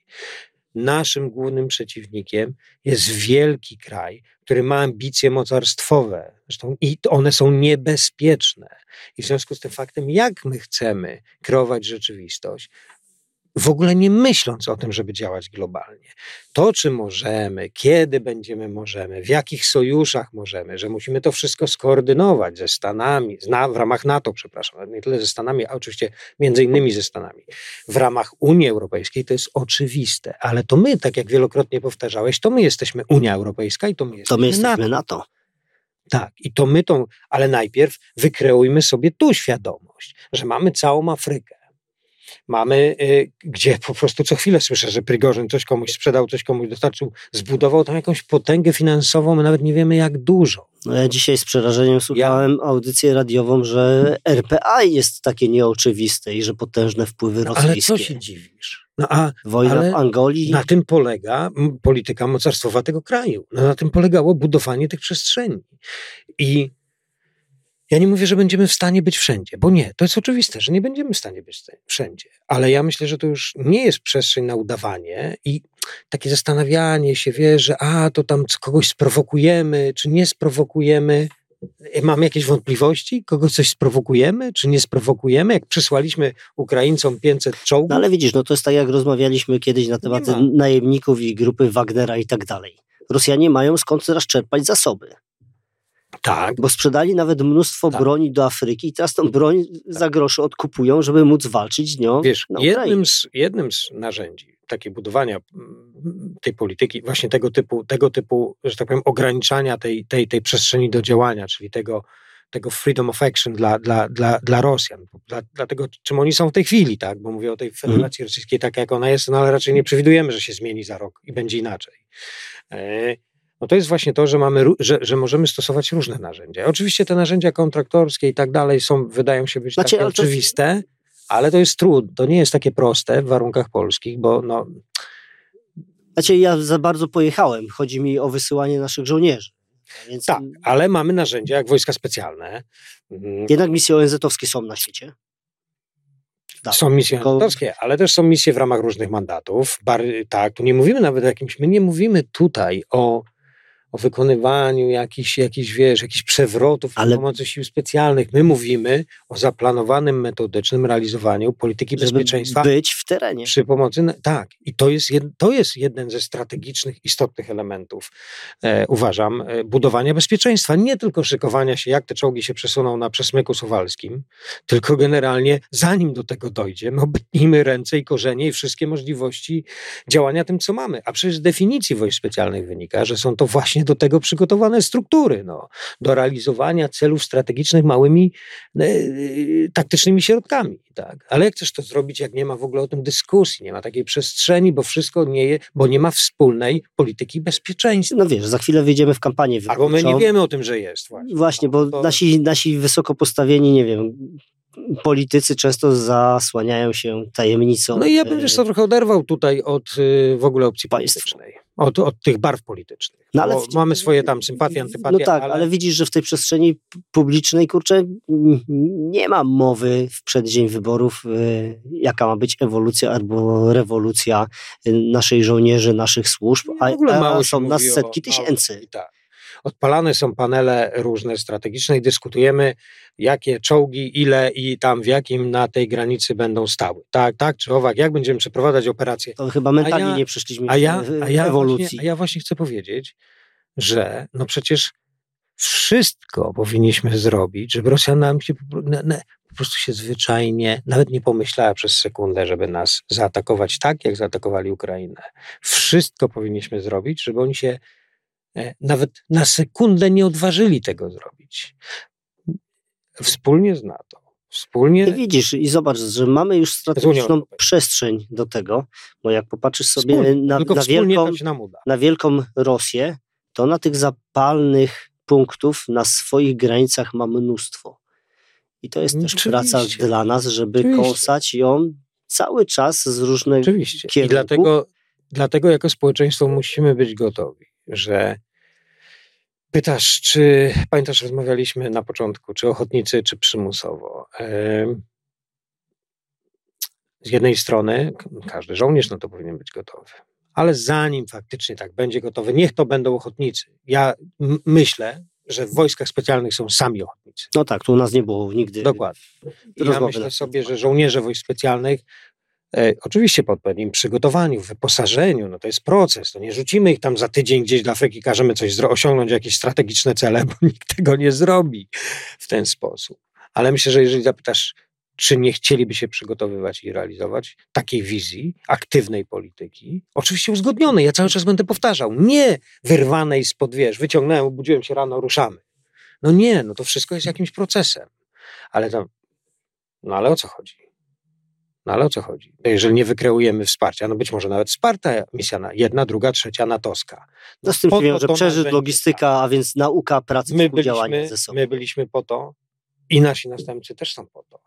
Naszym głównym przeciwnikiem jest wielki kraj, który ma ambicje mocarstwowe, zresztą i one są niebezpieczne. I w związku z tym faktem, jak my chcemy kreować rzeczywistość, w ogóle nie myśląc o tym, żeby działać globalnie. To, czy możemy, kiedy będziemy możemy, w jakich sojuszach możemy, że musimy to wszystko skoordynować ze Stanami, w ramach NATO, przepraszam, nie tyle ze Stanami, a oczywiście między innymi ze Stanami, w ramach Unii Europejskiej, to jest oczywiste, ale to my, tak jak wielokrotnie powtarzałeś, to my jesteśmy Unia Europejska i to my jesteśmy, to my jesteśmy NATO. NATO. Tak, i to my to, ale najpierw wykreujmy sobie tu świadomość, że mamy całą Afrykę mamy, y, gdzie po prostu co chwilę słyszę, że Prigorzyn coś komuś sprzedał, coś komuś dostarczył, zbudował tam jakąś potęgę finansową, my nawet nie wiemy jak dużo. No ja dzisiaj z przerażeniem słuchałem ja... audycję radiową, że RPA jest takie nieoczywiste i że potężne wpływy rosyjskie. Ale co się dziwisz? No a, Wojna w Angolii. Na tym polega polityka mocarstwowa tego kraju. No na tym polegało budowanie tych przestrzeni. I ja nie mówię, że będziemy w stanie być wszędzie, bo nie, to jest oczywiste, że nie będziemy w stanie być wszędzie. Ale ja myślę, że to już nie jest przestrzeń na udawanie i takie zastanawianie się, wie, że a, to tam kogoś sprowokujemy, czy nie sprowokujemy. Mam jakieś wątpliwości? Kogoś coś sprowokujemy, czy nie sprowokujemy? Jak przysłaliśmy Ukraińcom 500 czołgów? No ale widzisz, no to jest tak jak rozmawialiśmy kiedyś na temat najemników i grupy Wagnera i tak dalej. Rosjanie mają skąd teraz czerpać zasoby. Tak. Bo sprzedali nawet mnóstwo tak. broni do Afryki i teraz tą broń tak. za grosze odkupują, żeby móc walczyć nią Wiesz, jednym z, jednym z narzędzi takiej budowania mm, tej polityki, właśnie tego typu, tego typu, że tak powiem, ograniczania tej, tej, tej przestrzeni do działania, czyli tego, tego freedom of action dla, dla, dla, dla Rosjan, dla, dla tego, czym oni są w tej chwili, tak? Bo mówię o tej mhm. Federacji. Rosyjskiej tak, jak ona jest, no ale raczej nie przewidujemy, że się zmieni za rok i będzie inaczej. No to jest właśnie to, że, mamy, że, że możemy stosować różne narzędzia. Oczywiście te narzędzia kontraktorskie i tak dalej są, wydają się być znaczy, takie oczywiste, ale to jest trudne. To nie jest takie proste w warunkach polskich, bo no... Znaczy ja za bardzo pojechałem. Chodzi mi o wysyłanie naszych żołnierzy. Więc... Tak, ale mamy narzędzia jak wojska specjalne. Mm. Jednak misje ONZ-owskie są na świecie. Tak, są misje tylko... ONZ-owskie, ale też są misje w ramach różnych mandatów. Bar, tak, tu nie mówimy nawet o jakimś, my nie mówimy tutaj o o wykonywaniu jakichś, jakichś wiesz, jakichś przewrotów Ale- za pomocą sił specjalnych. My mówimy o zaplanowanym, metodycznym realizowaniu polityki Żeby bezpieczeństwa być w terenie. przy pomocy. Tak, i to jest, jed, to jest jeden ze strategicznych, istotnych elementów, e, uważam, e, budowania bezpieczeństwa. Nie tylko szykowania się, jak te czołgi się przesuną na przesmyku suwalskim, tylko generalnie, zanim do tego dojdzie, my obetnijmy ręce i korzenie i wszystkie możliwości działania tym, co mamy. A przecież z definicji wojsk specjalnych wynika, że są to właśnie do tego przygotowane struktury, no, do realizowania celów strategicznych małymi e, e, taktycznymi środkami. Tak? Ale jak chcesz to zrobić, jak nie ma w ogóle o tym dyskusji, nie ma takiej przestrzeni, bo wszystko nie je, bo nie ma wspólnej polityki bezpieczeństwa. No wiesz, za chwilę wyjdziemy w kampanię wyborczą. Albo my nie wiemy o tym, że jest właśnie. Właśnie, No, bo to- nasi, nasi wysoko postawieni, nie wiem, politycy często zasłaniają się tajemnicą. No i ja bym e, wiesz co, trochę oderwał tutaj od y, w ogóle opcji Państwo. Od, od tych barw politycznych. No, ale w- mamy swoje tam sympatie, antypatie, No tak, ale... widzisz, że w tej przestrzeni publicznej, kurczę, nie ma mowy w przeddzień wyborów, y, jaka ma być ewolucja albo rewolucja y, naszych żołnierzy, naszych służb, a, w ogóle mało a są nas o- setki mało- tysięcy. Tak. Odpalane są panele różne strategiczne i dyskutujemy, jakie czołgi, ile i tam w jakim na tej granicy będą stały. Tak, tak czy owak, jak będziemy przeprowadzać operacje. To chyba mentalnie ja- nie przeszliśmy A ja, a ja, ewolucji. właśnie, a ja właśnie chcę powiedzieć, że no przecież wszystko powinniśmy zrobić, żeby Rosja nam się po, pro- na, na, po prostu się zwyczajnie, nawet nie pomyślała przez sekundę, żeby nas zaatakować tak, jak zaatakowali Ukrainę. Wszystko powinniśmy zrobić, żeby oni się nawet na sekundę nie odważyli tego zrobić. Wspólnie z NATO. Wspólnie I widzisz, i zobacz, że mamy już strategiczną przestrzeń do tego, bo jak popatrzysz sobie wspólnie, na, na, wielką, uda. na wielką Rosję, to na tych zapalnych punktów na swoich granicach ma mnóstwo. I to jest też Oczywiście. praca dla nas, żeby Oczywiście. kąsać ją cały czas z różnych Oczywiście. I kierunków. dlatego, dlatego jako społeczeństwo musimy być gotowi, że pytasz, czy pamiętasz, rozmawialiśmy na początku, czy ochotnicy, czy przymusowo. Z jednej strony każdy żołnierz na to powinien być gotowy. Ale zanim faktycznie tak będzie gotowy, niech to będą ochotnicy. Ja myślę, że w wojskach specjalnych są sami ochotnicy. No tak, tu u nas nie było nigdy. Dokładnie. I ja myślę sobie, że żołnierze wojsk specjalnych, oczywiście po odpowiednim przygotowaniu, wyposażeniu, no to jest proces, to nie rzucimy ich tam za tydzień gdzieś do Afryki, każemy coś osiągnąć, jakieś strategiczne cele, bo nikt tego nie zrobi w ten sposób. Ale myślę, że jeżeli zapytasz, czy nie chcieliby się przygotowywać i realizować takiej wizji, aktywnej polityki, oczywiście uzgodnionej, ja cały czas będę powtarzał, nie wyrwanej spod, wiesz, wyciągnąłem, obudziłem się rano, ruszamy. No nie, no to wszystko jest jakimś procesem. Ale tam, no ale o co chodzi? No ale o co chodzi? Jeżeli nie wykreujemy wsparcia, no być może nawet wsparta misja na jedna, druga, trzecia natowska. No z tym po się wiąże logistyka, a więc nauka pracy, My byliśmy, ze sobą. my byliśmy po to i nasi następcy też są po to.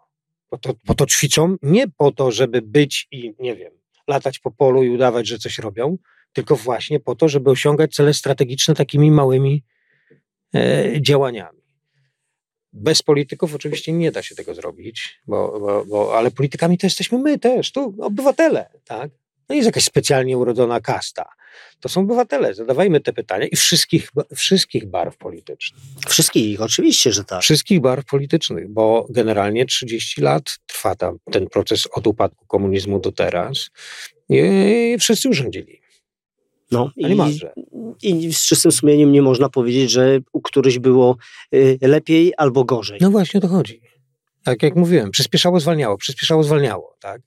Po, to. po to ćwiczą, nie po to, żeby być i nie wiem, latać po polu i udawać, że coś robią, tylko właśnie po to, żeby osiągać cele strategiczne takimi małymi e, działaniami. Bez polityków oczywiście nie da się tego zrobić, bo, bo, bo, ale politykami to jesteśmy my też, tu obywatele, tak? No nie jest jakaś specjalnie urodzona kasta. To są obywatele. Zadawajmy te pytania i wszystkich, wszystkich barw politycznych. Wszystkich, oczywiście, że tak. Wszystkich barw politycznych, bo generalnie 30 lat trwa tam ten proces od upadku komunizmu do teraz i wszyscy urządzili. No, A i, niemalże. I z czystym sumieniem nie można powiedzieć, że u któryś było y, lepiej albo gorzej. No właśnie o to chodzi. Tak jak mówiłem, przyspieszało, zwalniało, przyspieszało, zwalniało, tak?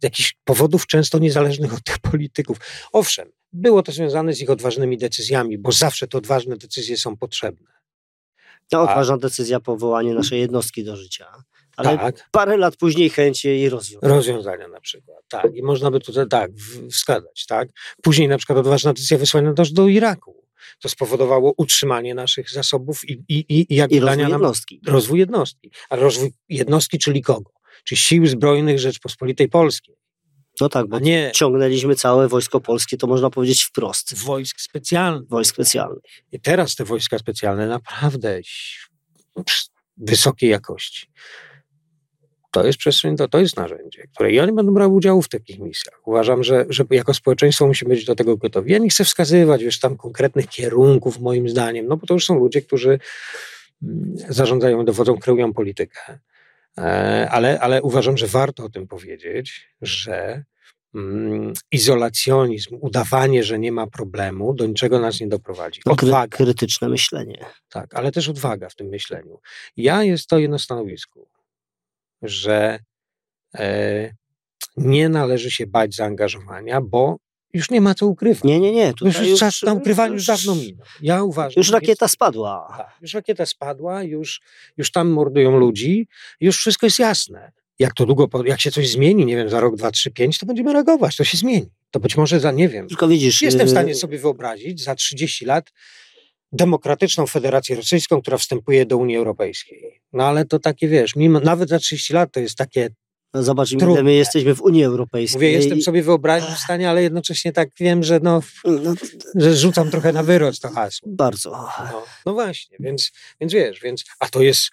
Z jakichś powodów często niezależnych od tych polityków. Owszem, było to związane z ich odważnymi decyzjami, bo zawsze te odważne decyzje są potrzebne. No, a- odważna decyzja powołanie naszej jednostki do życia. Ale tak, parę lat później chęć jej rozwiązać. rozwiązania na przykład, tak. I można by tutaj tak wskazać, tak. Później na przykład odważna decyzja wysłania nas do Iraku. To spowodowało utrzymanie naszych zasobów i, i, i, i jakby I rozwój dania nam jednostki. rozwój jednostki. A rozwój jednostki, czyli kogo? Czyli Sił Zbrojnych Rzeczpospolitej Polskiej, No tak, bo nie ciągnęliśmy całe wojsko polskie, to można powiedzieć wprost. wojsk specjalnych. Wojsk specjalnych. I teraz te wojska specjalne naprawdę wysokiej jakości. To jest przestrzeń, to, to jest narzędzie, które i oni będą brały udział w takich misjach. Uważam, że, że jako społeczeństwo musimy być do tego gotowi. Ja nie chcę wskazywać, wiesz, tam konkretnych kierunków moim zdaniem, no bo to już są ludzie, którzy mm, zarządzają, dowodzą, kreują politykę. E, ale, ale uważam, że warto o tym powiedzieć, że mm, izolacjonizm, udawanie, że nie ma problemu, do niczego nas nie doprowadzi. Odwaga. Krytyczne myślenie. Tak, ale też odwaga w tym myśleniu. Ja jest to jedno stanowisku że e, nie należy się bać zaangażowania, bo już nie ma co ukrywać. Nie, nie, nie. Już, już czas na ukrywanie już dawno minął. Ja uważam. Już rakieta jest, spadła. Tak, już rakieta spadła, już, już tam mordują ludzi, już wszystko jest jasne. Jak to długo, jak się coś zmieni, nie wiem, za rok, dwa, trzy, pięć, to będziemy reagować, to się zmieni. To być może za, nie wiem. Tylko widzisz. Jestem w y, stanie sobie wyobrazić za 30 lat demokratyczną Federację Rosyjską, która wstępuje do Unii Europejskiej. No ale to takie, wiesz, mimo, nawet za 30 lat to jest takie no zobacz, my jesteśmy w Unii Europejskiej. Mówię, jestem sobie wyobraźni w stanie, ale jednocześnie tak wiem, że no, no że rzucam trochę na wyrost to hasło. Bardzo. No, no właśnie, więc, więc wiesz, więc, a to jest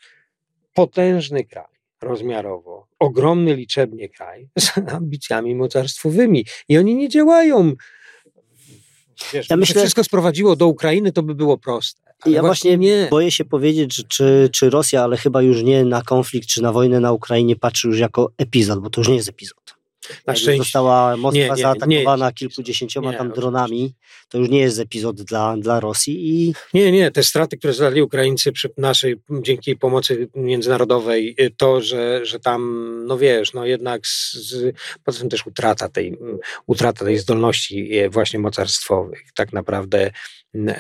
potężny kraj rozmiarowo, ogromny liczebnie kraj z ambicjami mocarstwowymi i oni nie działają Wiesz, ja myślę, wszystko sprowadziło do Ukrainy, to by było proste. ja właśnie nie. boję się powiedzieć, czy, czy Rosja, ale chyba już nie na konflikt, czy na wojnę na Ukrainie patrzy już jako epizod, bo to już nie jest epizod. Na szczęście. Została Moskwa nie, nie, zaatakowana nie, kilkudziesięcioma tam dronami. To już nie jest epizod dla, dla Rosji. I... Nie, nie. Te straty, które zadali Ukraińcy przy naszej, dzięki pomocy międzynarodowej, y, to, że, że tam, no wiesz, no jednak z, poza tym też utrata tej, utrata tej zdolności y, właśnie mocarstwowych. Tak naprawdę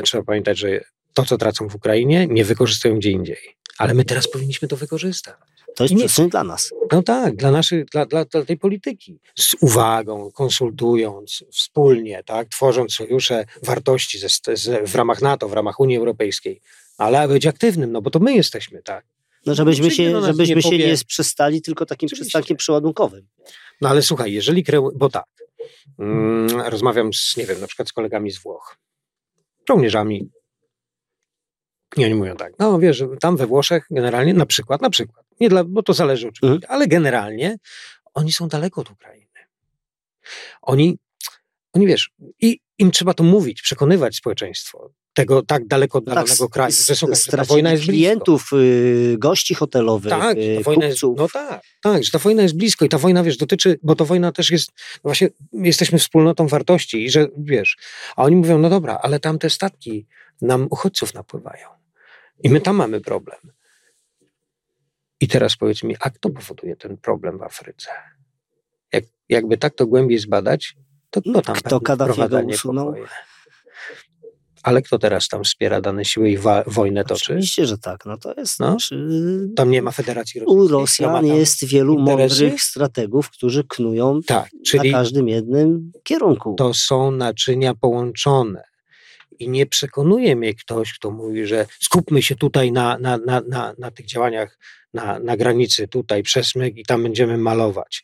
trzeba pamiętać, że to, co tracą w Ukrainie, nie wykorzystują gdzie indziej. Ale my teraz powinniśmy to wykorzystać. To jest przestrzeń dla nas. No tak, dla, naszych, dla, dla, dla tej polityki. Z uwagą, konsultując wspólnie, tak, tworząc sojusze wartości ze, z, w ramach NATO, w ramach Unii Europejskiej, ale być aktywnym, no bo to my jesteśmy, tak. No żebyśmy się, żebyśmy nie się powie... nie przestali tylko takim Oczywiście. przystankiem przeładunkowym. No ale słuchaj, jeżeli kreu... bo tak, mm, rozmawiam z, nie wiem, na przykład z kolegami z Włoch, żołnierzami, i oni mówią tak, no wiesz, tam we Włoszech generalnie, na przykład, na przykład, nie dla, bo to zależy oczywiście, mhm. ale generalnie oni są daleko od Ukrainy. Oni, oni wiesz, i im trzeba to mówić, przekonywać społeczeństwo tego tak daleko oddalonego tak, kraju, że słuchaj, ta wojna jest klientów, blisko. gości hotelowych, tak, ta wojna jest, no tak, tak, że ta wojna jest blisko i ta wojna, wiesz, dotyczy, bo ta wojna też jest, no właśnie jesteśmy wspólnotą wartości i że, wiesz, a oni mówią, no dobra, ale tam te statki nam uchodźców napływają. I my tam mamy problem. I teraz powiedz mi, a kto powoduje ten problem w Afryce? Jak, jakby tak to głębiej zbadać, to kto tam kto Kaddafiego usunął? Ale kto teraz tam wspiera dane siły i wojnę toczy? Oczywiście, że tak. No to jest. No, znaczy, tam nie ma Federacji Rosyjskiej. U Rosjan jest wielu interesy? mądrych strategów, którzy knują tak, na każdym jednym kierunku. To są naczynia połączone. I nie przekonuje mnie ktoś, kto mówi, że skupmy się tutaj na, na, na, na, na tych działaniach na, na granicy, tutaj przesmyk i tam będziemy malować.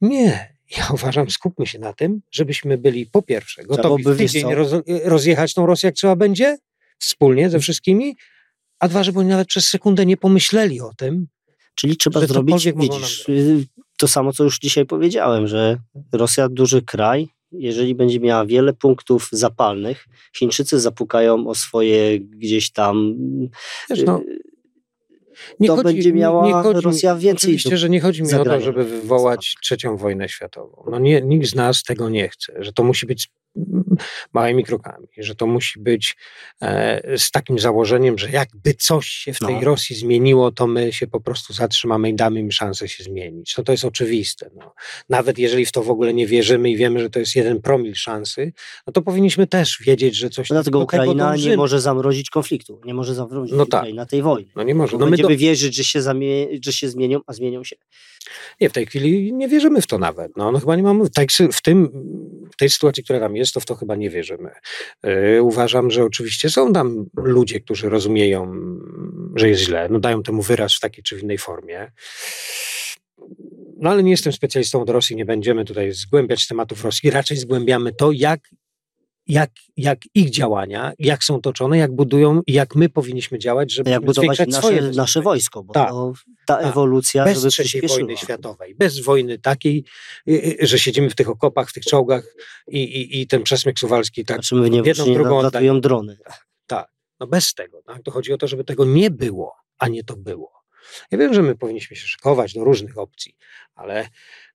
Nie, ja uważam, skupmy się na tym, żebyśmy byli po pierwsze gotowi w tydzień roz, rozjechać tą Rosję, jak trzeba będzie, wspólnie ze wszystkimi, a dwa, żeby oni nawet przez sekundę nie pomyśleli o tym, Czyli trzeba zrobić, widzisz, y, to samo, co już dzisiaj powiedziałem, że Rosja duży kraj, jeżeli będzie miała wiele punktów zapalnych, Chińczycy zapukają o swoje gdzieś tam. Wiesz, no, y, nie to chodzi, będzie miała nie chodzi, Rosja więcej. Oczywiście, że nie chodzi mi o to, żeby wywołać trzecią wojnę światową. No nie, nikt z nas tego nie chce, że to musi być małymi krokami, że to musi być e, z takim założeniem, że jakby coś się w tej no. Rosji zmieniło, to my się po prostu zatrzymamy i damy im szansę się zmienić. No to jest oczywiste. No. Nawet jeżeli w to w ogóle nie wierzymy i wiemy, że to jest jeden promil szansy, no to powinniśmy też wiedzieć, że coś... No dlatego Ukraina nie może zamrozić konfliktu, nie może zamrozić no tak. na tej wojnie. No nie może. No będziemy do... wierzyć, że się, zamie... że się zmienią, a zmienią się. Nie, w tej chwili nie wierzymy w to nawet. No, no chyba nie mamy, tak, w, tym, w tej sytuacji, która tam jest, to w to chyba nie wierzymy. Yy, uważam, że oczywiście są tam ludzie, którzy rozumieją, że jest źle, no dają temu wyraz w takiej czy innej formie. No ale nie jestem specjalistą od Rosji, nie będziemy tutaj zgłębiać tematów Rosji, raczej zgłębiamy to, jak jak, jak ich działania, jak są toczone, jak budują i jak my powinniśmy działać, żeby Jak budować nasze, nasze wojsko, bo Tak. to, ta Tak. ewolucja, bez żeby trzeciej wojny światowej, bez wojny takiej, y, y, że siedzimy w tych okopach, w tych czołgach i, i, i ten przesmyk suwalski tak, Znaczy my w jedną, Niemczech drugą nadlatują drony. no bez tego. Tak? To chodzi o to, żeby tego nie było, a nie to było. Ja wiem, że my powinniśmy się szykować do różnych opcji, ale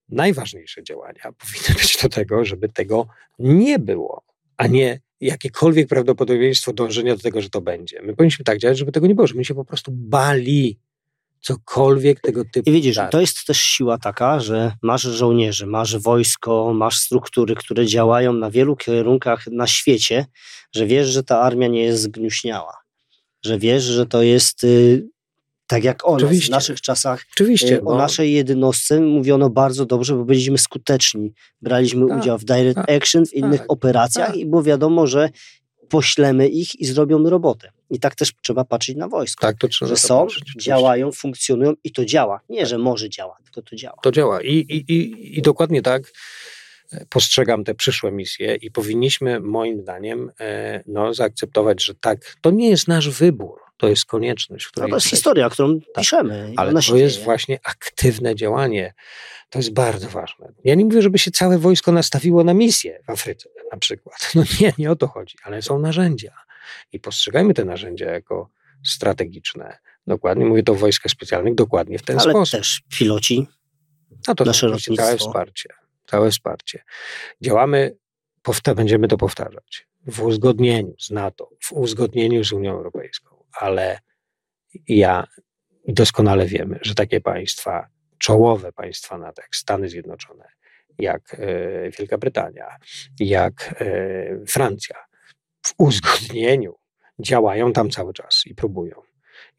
najważniejsze działania powinny być do tego, żeby tego nie było, a nie jakiekolwiek prawdopodobieństwo dążenia do tego, że to będzie. My powinniśmy tak działać, żeby tego nie było, żeby my się po prostu bali cokolwiek tego typu. I widzisz, to jest też siła taka, że masz żołnierzy, masz wojsko, masz struktury, które działają na wielu kierunkach na świecie, że wiesz, że ta armia nie jest zgnuśniała. Że wiesz, że to jest y, tak jak o nas. W naszych czasach Oczywiście, bo o naszej jednostce mówiono bardzo dobrze, bo byliśmy skuteczni. Braliśmy Tak, udział w direct tak, action, w innych tak, operacjach tak. i było wiadomo, że poślemy ich i zrobią robotę. I tak też trzeba patrzeć na wojsko. tak to trzeba że są, patrzeć, działają, funkcjonują i to działa. Nie, że może działa, tylko to działa. To działa. I, i, i, I dokładnie tak e, postrzegam te przyszłe misje i powinniśmy moim zdaniem e, no, zaakceptować, że tak, to nie jest nasz wybór, to jest konieczność, No której to jest historia, którą piszemy. i Ale to się jest dzieje. właśnie aktywne działanie. To jest bardzo ważne. Ja nie mówię, żeby się całe wojsko nastawiło na misję w Afryce na przykład. No nie, nie o to chodzi, ale są narzędzia. I postrzegajmy te narzędzia jako strategiczne. Dokładnie, mówię to o wojskach specjalnych, dokładnie w ten Ale sposób. też piloci. No to nasze oczywiście całe lotnictwo. wsparcie. Całe wsparcie. Działamy, powta- będziemy to powtarzać, w uzgodnieniu z NATO, w uzgodnieniu z Unią Europejską, ale ja doskonale wiemy, że takie państwa, czołowe państwa NATO, jak Stany Zjednoczone, jak e, Wielka Brytania, jak e, Francja, w uzgodnieniu działają tam cały czas i próbują.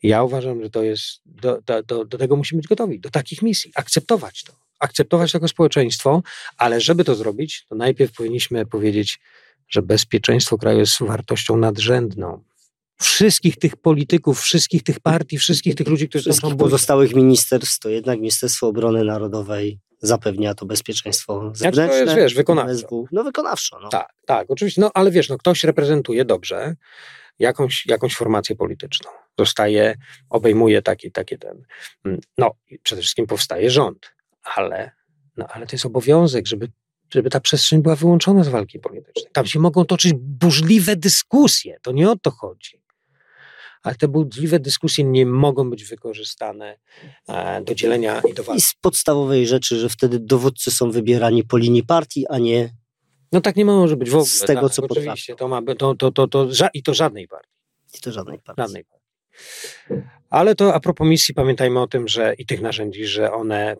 Ja uważam, że to jest, do, do, do, tego musimy być gotowi, do takich misji, akceptować to. Akceptować to jako społeczeństwo, ale żeby to zrobić, to najpierw powinniśmy powiedzieć, że bezpieczeństwo kraju jest wartością nadrzędną. Wszystkich tych polityków, wszystkich tych partii, wszystkich tych ludzi, którzy Wszystkich są pozostałych ministerstw, to jednak Ministerstwo Obrony Narodowej zapewnia to bezpieczeństwo Jak to zewnętrzne. jest, wiesz, wykonawczo. No wykonawczo. No. Tak, tak, oczywiście. No ale wiesz, no, ktoś reprezentuje dobrze jakąś, jakąś formację polityczną. Zostaje, obejmuje taki, taki ten. mm, No, przede wszystkim powstaje rząd, ale, no, ale to jest obowiązek, żeby, żeby ta przestrzeń była wyłączona z walki politycznej. Tam się mogą toczyć burzliwe dyskusje, to nie o to chodzi. Ale te burzliwe dyskusje nie mogą być wykorzystane e, do dzielenia i do I walki. z podstawowej rzeczy, że wtedy dowódcy są wybierani po linii partii, a nie No tak nie może być w ogóle. Z tego, tak, co Oczywiście, to ma, to, to, to, to, i to żadnej partii. i to żadnej partii. Żadnej partii. Ale to a propos misji, pamiętajmy o tym, że i tych narzędzi, że one,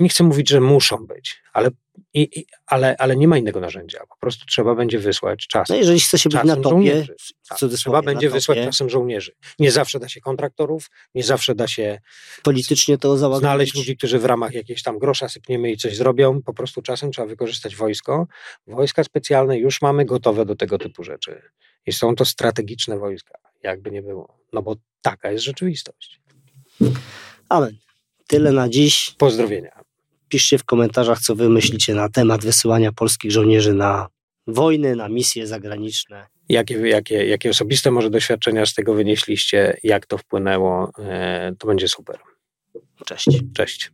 nie chcę mówić, że muszą być, ale, i, i, ale, ale nie ma innego narzędzia. Po prostu trzeba będzie wysłać czasem. No jeżeli chce się być na topie, Tak, trzeba będzie na wysłać topie, czasem żołnierzy. Nie zawsze da się kontraktorów, nie zawsze da się politycznie to załagodzić. znaleźć ludzi, którzy w ramach jakiegoś tam grosza sypniemy i coś zrobią. Po prostu czasem trzeba wykorzystać wojsko. Wojska specjalne już mamy gotowe do tego typu rzeczy. I są to strategiczne wojska, jakby nie było. No bo taka jest rzeczywistość. Amen. Tyle na dziś. Pozdrowienia. Piszcie w komentarzach, co wy myślicie na temat wysyłania polskich żołnierzy na wojny, na misje zagraniczne. Jakie, jakie, jakie osobiste może doświadczenia z tego wynieśliście, jak to wpłynęło, e, to będzie super. Cześć. Cześć.